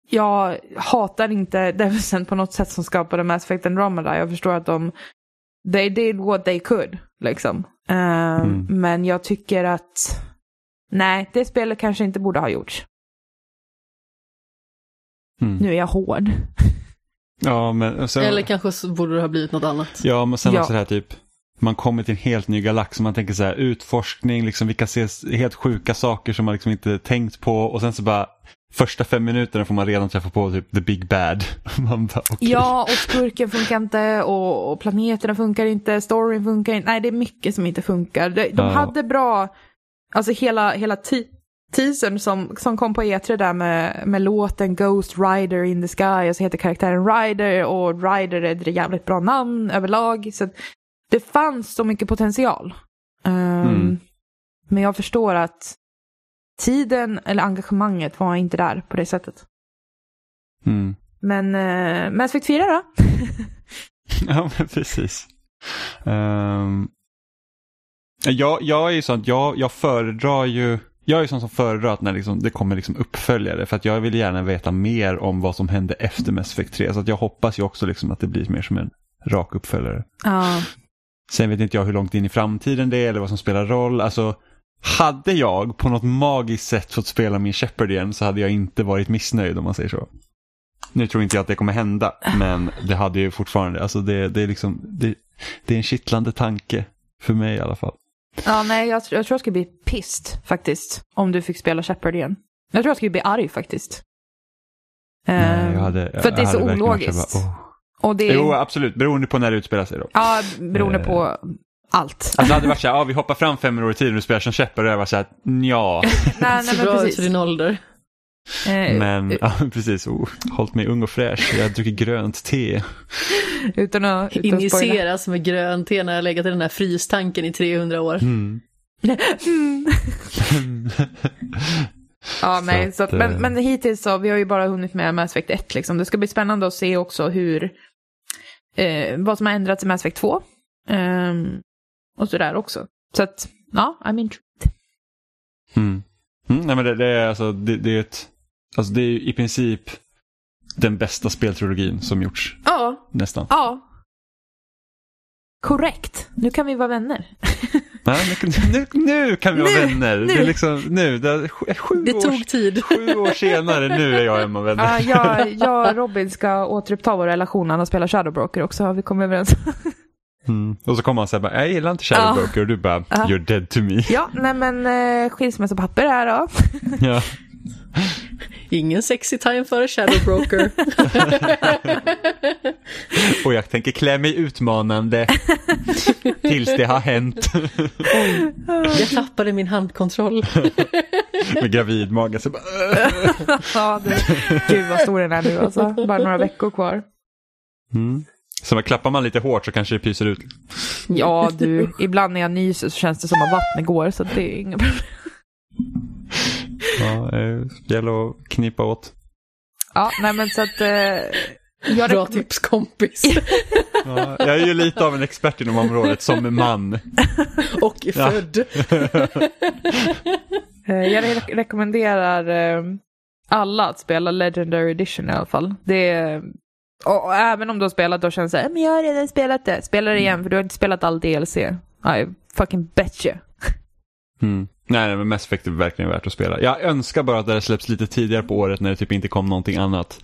jag hatar inte devsen på något sätt som skapade Mass Effect Andromeda. Jag förstår att de they did what they could, liksom. Eh, Mm. Men jag tycker att nej, det spelet kanske inte borde ha gjorts. Mm. Nu är jag hård. Ja, men sen, Eller kanske så borde det ha blivit något annat. ja, men sen Ja. också det här typ, man kommer till en helt ny galax och man tänker så här, utforskning, liksom, vi kan se helt sjuka saker som man liksom inte tänkt på och sen så bara Första fem minuterna får man redan träffa på typ the big bad. Man bara, okej. Ja, och skurken funkar inte och, och planeterna funkar inte, storyn funkar inte. Nej, det är mycket som inte funkar. De, de Ja. hade bra, alltså hela, hela ti- teasern som, som kom på E3 där med, med låten Ghost Rider in the Sky och så heter karaktären Rider och Rider är ett jävligt bra namn överlag. Så det fanns så mycket potential. Ehm, Mm. Men jag förstår att tiden eller engagemanget var inte där på det sättet. Mm. Men uh, Mass Effect 4 då? Ja, men precis. Um, jag, jag är ju sån att jag, jag föredrar ju, jag är sån som föredrar att när liksom, det kommer liksom uppföljare för att jag vill gärna veta mer om vad som hände efter Mass Effect 3. Så att jag hoppas ju också liksom att det blir mer som en rak uppföljare. Ja. Sen vet inte jag hur långt in i framtiden det är eller vad som spelar roll. Alltså, hade jag på något magiskt sätt fått spela min Shepard igen så hade jag inte varit missnöjd om man säger så. Nu tror inte jag att det kommer hända, men det hade ju fortfarande, alltså det, det är liksom, det, det är en kittlande tanke. För mig i alla fall. Ja, nej, jag, tr- jag tror jag skulle bli pissed faktiskt. Om du fick spela Shepard igen. Jag tror jag skulle bli arg faktiskt. Nej, Ehm, jag hade, för att det är jag så ologiskt. bara, åh. Och det är, Jo, absolut. Beroende på när det utspelar sig då. ja, beroende Eh. på allt. Alltså det hade varit så här, ja, vi hoppar fram fem år i tiden och spelar som Shepard och jag var så här, ja. nej, nej, men precis. för din ålder. Eh, Men, ja, precis. Oh, hållit mig ung och fräsch. Jag dricker grönt te. Utan att, utan. Injiceras med grönt te när jag legat i den här frystanken i 300 år. Mm. Mm. Ja, nej, så att, men, eh, men hittills så, vi har ju bara hunnit med Mass Effect 1 liksom. Det ska bli spännande att se också hur, eh, vad som har ändrats i Mass Effect 2. Ehm, och sådär också. Så att, ja, I'm intrigued. Mm. Mm, nej men det, det är alltså, det, det är ett, alltså det är i princip den bästa speltrilogin som gjorts. Ja, Nästan. ja. Korrekt. Nu kan vi vara vänner. Nej, nu, nu, nu kan vi vara Nu, vänner. Det nu. är liksom nu. Det är sju, Det år, tog tid. sju år senare. Nu är jag och Emma vänner. Ja, jag, jag och Robin ska återuppta vår relation han spelar Shadowbroker också, har vi kommit överens Mm. Och så kommer han säga bara, jag gillar inte Shadowbroker och du bara, Ja. you're dead to me. Ja, nej men eh, skilsmässopapper här då. Ja. Ingen sexy time före Shadowbroker. Och jag tänker klä mig utmanande tills det har hänt. Jag tappade min handkontroll. Med gravidmage. Så bara, ja, det, gud vad stor den är nu alltså. Bara några veckor kvar. mm. Så man klappar man lite hårt så kanske det pyser ut. Ja du, ibland när jag nyser så känns det som att vattnet går så det är inga problem. Ja, eh, gäller att knipa åt. Ja, nej men så att... Eh, jag Bra tips kompis. Ja, jag är ju lite av en expert inom området som man. Och är född. eh, jag re- rekommenderar eh, alla att spela Legendary Edition i alla fall. Det är, och, och även om du har spelat och känner såhär, men jag har redan spelat det. Spela det igen för du har inte spelat all DLC. I fucking bet you. Mm. Nej, men Mass Effect är verkligen värt att spela. Jag önskar bara att det släpps lite tidigare på året när det typ inte kom någonting annat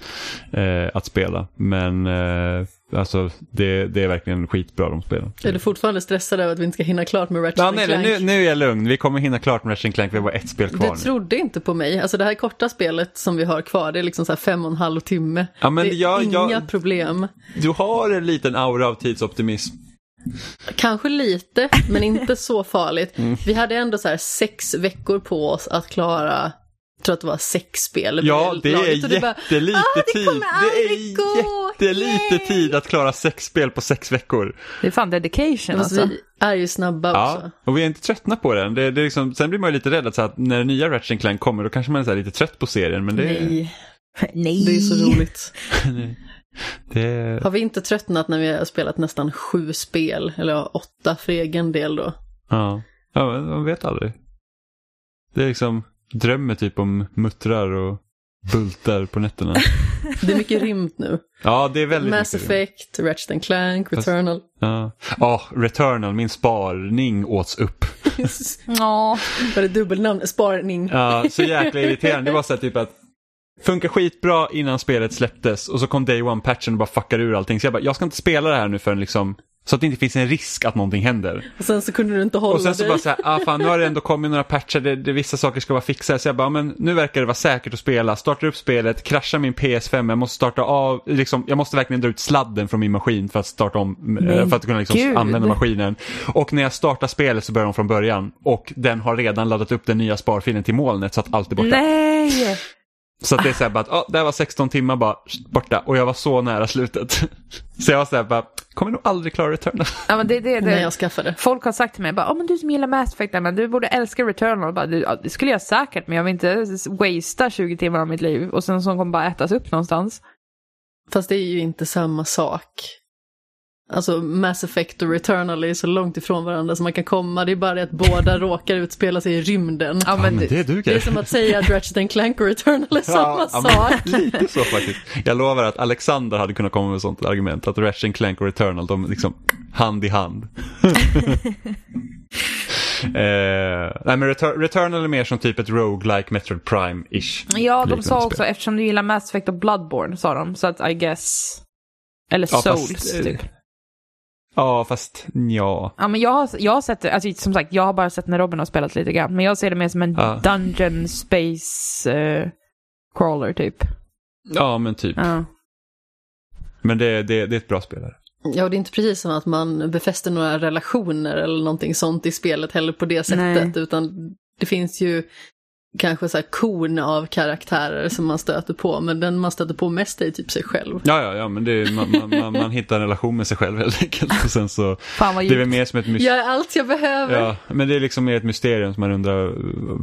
eh, att spela. Men eh, alltså det, det är verkligen skitbra de spelen. Är du fortfarande stressad över att vi inte ska hinna klart med Ratchet Ja, nej, Clank? nu, nu är jag lugn. Vi kommer hinna klart med Ratchet Clank. Vi har bara ett spel kvar Du nu. trodde inte på mig. Alltså det här korta spelet som vi har kvar, det är liksom så här fem och en halv timme. Ja, men det är jag- inga jag- problem. Du har en liten aura av tidsoptimism. Kanske lite, men inte så farligt. Mm. Vi hade ändå så här sex veckor på oss att klara, jag tror att det var sex spel. Ja, det är du bara, jättelite "Ah, det tid. Det gå! är jättelite Yay!" tid att klara sex spel på sex veckor. Det är fan dedication alltså. vi är ju snabba Ja, också. och vi är inte tröttna på den. Det, det är liksom, sen blir man ju lite rädd att, så att när den nya Ratchet Clank kommer då kanske man är så här lite trött på serien. Men det, Nej, Nej. det är så roligt. det, Har vi inte tröttnat när vi har spelat nästan sju spel, eller åtta för egen del då? ja. ja, men man vet aldrig. Det är liksom drömmer typ om muttrar och bultar på nätterna. Det är mycket rymt nu. Ja, det är väldigt Mass mycket. Effect, Ratchet and Clank, Returnal. Ja, Ja, Returnal, min sparning åts upp. Ja. Var det dubbelnamn? Sparning. Ja, så jäkla irriterande. Det var så här typ att funkar skitbra innan spelet släpptes och så kom Day One-patchen och bara fuckar ur allting. Så jag bara, jag ska inte spela det här nu förrän liksom, så att det inte finns en risk att någonting händer. Och sen så kunde du inte hålla Och sen så dig. bara så här, ah fan nu har det ändå kommit några patcher, det, det, vissa saker ska vara fixade. Så jag bara, men nu verkar det vara säkert att spela. Startar upp spelet, kraschar min PS5, jag måste starta av, liksom, jag måste verkligen dra ut sladden från min maskin för att starta om, eh, Men för att kunna liksom gud. använda maskinen. Och när jag startar spelet så börjar de från början. Och den har redan laddat upp den nya sparfilen till molnet så att allt är borta. Nej! Så att det är så här bara att, oh, det här var 16 timmar bara borta och jag var så nära slutet. Så jag var så här bara, kommer nog aldrig klara Returnal. Ja, men det, det, När det. jag skaffade. Folk har sagt till mig, bara, oh, men du som gillar Mass Effect, men du borde älska Returnal. Bara, du, ja, det skulle jag säkert, men jag vill inte wastea 20 timmar av mitt liv och sen så kommer bara ätas upp någonstans. Fast det är ju inte samma sak. Alltså Mass Effect och Returnal är så långt ifrån varandra som man kan komma. Det är bara det att båda råkar utspela sig i rymden. Ja, men, det duger. Det är som att säga att Ratchet Clank och Returnal är samma ja, sak. Lite så faktiskt. Jag lovar att Alexander hade kunnat komma med sånt argument. Att Ratchet Clank och Returnal, de liksom hand i hand. eh, nej men Retur- Returnal är mer som typ ett roguelike Metroid Prime-ish. Ja, de sa spel. också eftersom du gillar Mass Effect och Bloodborne, sa de. Så att I guess... Eller Ja, Souls, fast, eh, typ. Ja, fast ja. Ja, men jag har, jag har sett det, alltså som sagt, jag har bara sett när Robin har spelat lite grann. Men jag ser det mer som en Ja. dungeon space eh, crawler typ. Ja, men typ. Ja. Men det, det, det är ett bra spelare. Ja, och det är inte precis som att man befäster några relationer eller någonting sånt i spelet heller på det sättet, Nej. utan det finns ju kanske så här korn av karaktärer som man stöter på, men den man stöter på mest är typ sig själv. Ja, ja, ja, men det är, man, man, man, man hittar en relation med sig själv helt enkelt. Och sen så, Fan vad det är mer som ett mysterium. Jag är allt jag behöver. Ja, men det är liksom mer ett mysterium som man undrar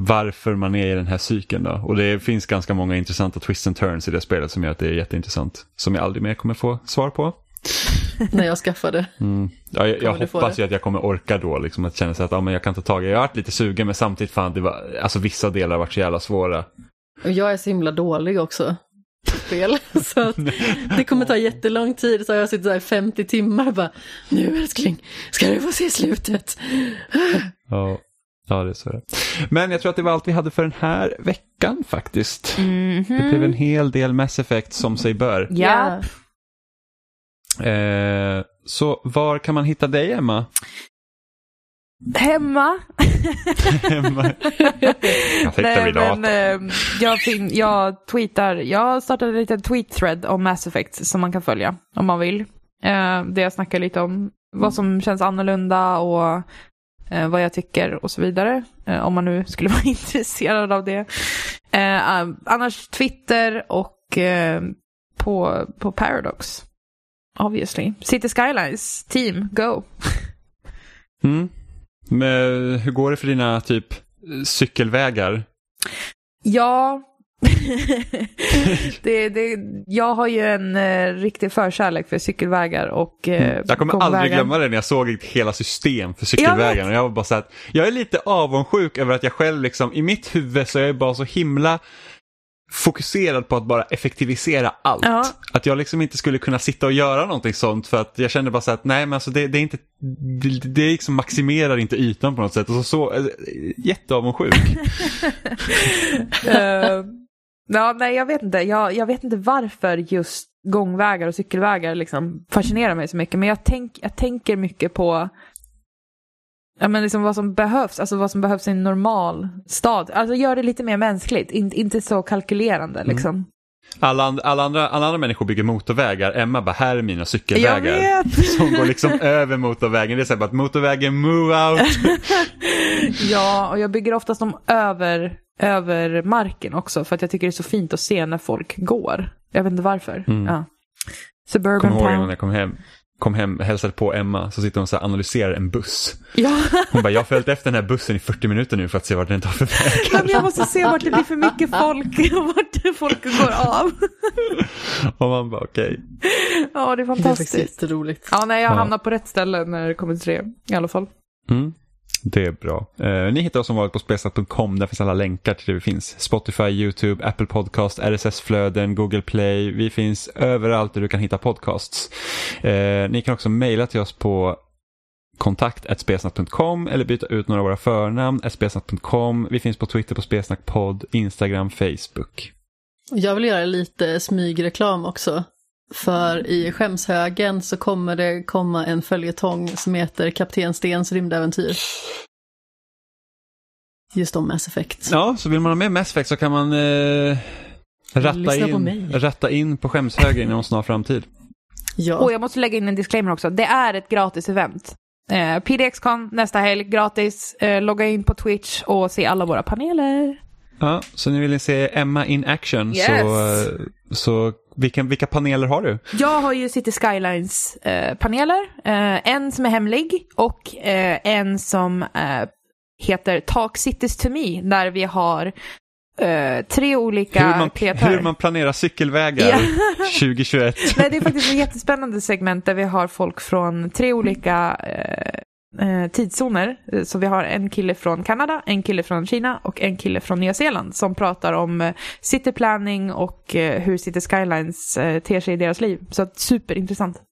varför man är i den här cykeln då. Och det finns ganska många intressanta twists and turns i det spelet som gör att det är jätteintressant. Som jag aldrig mer kommer få svar på. När jag skaffade. Mm. Ja, jag jag hoppas det? ju att jag kommer orka då, liksom att känna sig att ja, men jag kan ta tag i Jag har varit lite sugen men samtidigt fan, det var, alltså vissa delar har varit så jävla svåra. Och jag är så himla dålig också spel. Så att det kommer ta jättelång tid. Så har jag suttit där i 50 timmar och bara, nu älskling, ska du få se slutet. Ja, ja det är så det. Men jag tror att det var allt vi hade för den här veckan faktiskt. Mhm. Det blev en hel del Mass Effect som sig bör. Ja. Eh, så var kan man hitta dig Emma? Hemma. Emma. jag Nej, vid men, eh, jag, fin- jag tweetar, jag startade en liten tweet-thread om Mass Effect som man kan följa om man vill. Eh, där jag snackar lite om vad som känns annorlunda och eh, vad jag tycker och så vidare. Eh, om man nu skulle vara intresserad av det. Eh, annars Twitter och eh, på, på Paradox. Obviously. City Skylines, team, go! Mm. Men hur går det för dina typ cykelvägar? Ja, det, det, jag har ju en eh, riktig förkärlek för cykelvägar och eh, Jag kommer gångvägar. aldrig glömma det när jag såg ett hela system för cykelvägarna. Och jag var bara så här, jag är lite avundsjuk över att jag själv liksom, i mitt huvud så är jag bara så himla fokuserad på att bara effektivisera allt. Ja. Att jag liksom inte skulle kunna sitta och göra någonting sånt för att jag kände bara så att nej men alltså det, det är inte, det, det liksom maximerar inte ytan på något sätt. Och så, äh, jätteavundsjuk. Eh, ja, nej, jag vet inte. Jag, jag vet inte varför just gångvägar och cykelvägar liksom fascinerar mig så mycket. Men jag, tänk, jag tänker mycket på ja, men liksom vad som behövs, alltså vad som behövs i en normal stad. Alltså gör det lite mer mänskligt, In, inte så kalkylerande liksom. Alla, and, alla, andra, alla andra människor bygger motorvägar, Emma bara här är mina cykelvägar. Som går liksom över motorvägen. Det är så här bara att motorvägen move out. Ja, och jag bygger oftast dem över, över marken också för att jag tycker det är så fint att se när folk går. Jag vet inte varför. Mm. Ja. Suburban Kommer ihåg när jag kom hem, kom hem och hälsade på Emma så sitter hon och analyserar en buss. Ja, Hon bara, jag har följt efter den här bussen i 40 minuter nu för att se vart den tar för väg. men jag måste se vart det blir för mycket folk och vart folk går av. Och man bara, okej. Ja, det är Det är faktiskt fantastiskt. jätteroligt. Ja, nej, jag Ja. hamnar på rätt ställe när det kommer till det i alla fall. Mm. Det är bra. Eh, ni hittar oss som vanligt på spelsnack.com. Där finns alla länkar till det vi finns. Spotify, YouTube, Apple Podcast, RSS-flöden, Google Play. Vi finns överallt där du kan hitta podcasts. Eh, ni kan också mejla till oss på kontakt spelsnack.com eller byta ut några av våra förnamn, spelsnack.com. Vi finns på Twitter på spelsnackpodd, Instagram, Facebook. Jag vill göra lite smygreklam också. För i skämshögen så kommer det komma en följetong som heter Kapten Stens rymdäventyr. Just om Mass Effect. Ja, så vill man ha med Mass Effect så kan man eh, ratta, in, ratta in på skämshögen inom snar framtid. Ja. Och jag måste lägga in en disclaimer också. Det är ett gratis event. Eh, PDX-con nästa helg, gratis. Eh, logga in på Twitch och se alla våra paneler. Ja, så ni vill se Emma in action Yes. så, eh, så vilka, vilka paneler har du? Jag har ju City Skylines eh, paneler. Eh, en som är hemlig och eh, en som eh, heter Talk Cities to Me. Där vi har tre olika Hur man, kreatörer. hur man planerar cykelvägar Ja. 2021. Nej, det är faktiskt ett jättespännande segment där vi har folk från tre olika tidszoner. Eh, Så vi har en kille från Kanada, en kille från Kina och en kille från Nya Zeeland som pratar om eh, cityplanning och eh, hur City Skylines eh, ter sig i deras liv. Så superintressant.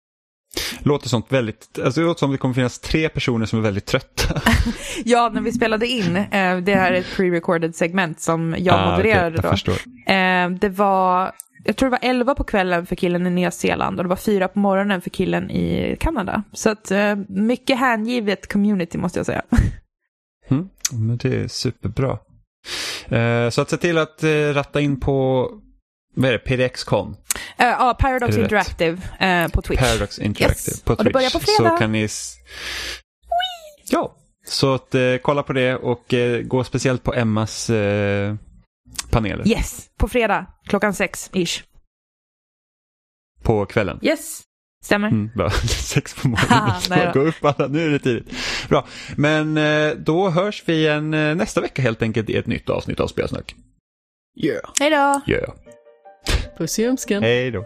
Låter sånt väldigt, alltså det låter som det kommer finnas tre personer som är väldigt trötta. Ja, när vi spelade in, eh, det här är ett pre-recorded segment som jag Ah, modererade jag då. Eh, det var, jag tror det var 11 på kvällen för killen i Nya Zeeland och det var 4 på morgonen för killen i Kanada. Så att eh, mycket hängivet community måste jag säga. Mm, men det är superbra. Eh, så att se till att eh, ratta in på, vad är det, PDX-con? Ja, Paradox det rätt? Interactive eh, på Twitch. Paradox Interactive Yes. på Och det Twitch. börjar på fredag. Så kan ni... Ja, så att eh, kolla på det och gå speciellt på Emmas paneler Yes, på fredag klockan sex ish. på kvällen. Yes, stämmer. Mm, bra. Sex på morgonen. Gå upp alla, nu är det tidigt. Bra, men eh, då hörs vi igen eh, nästa vecka helt enkelt i ett nytt avsnitt av Spelsnack. Yeah. Hej då! Yeah. Puss i ömsken. Hej då.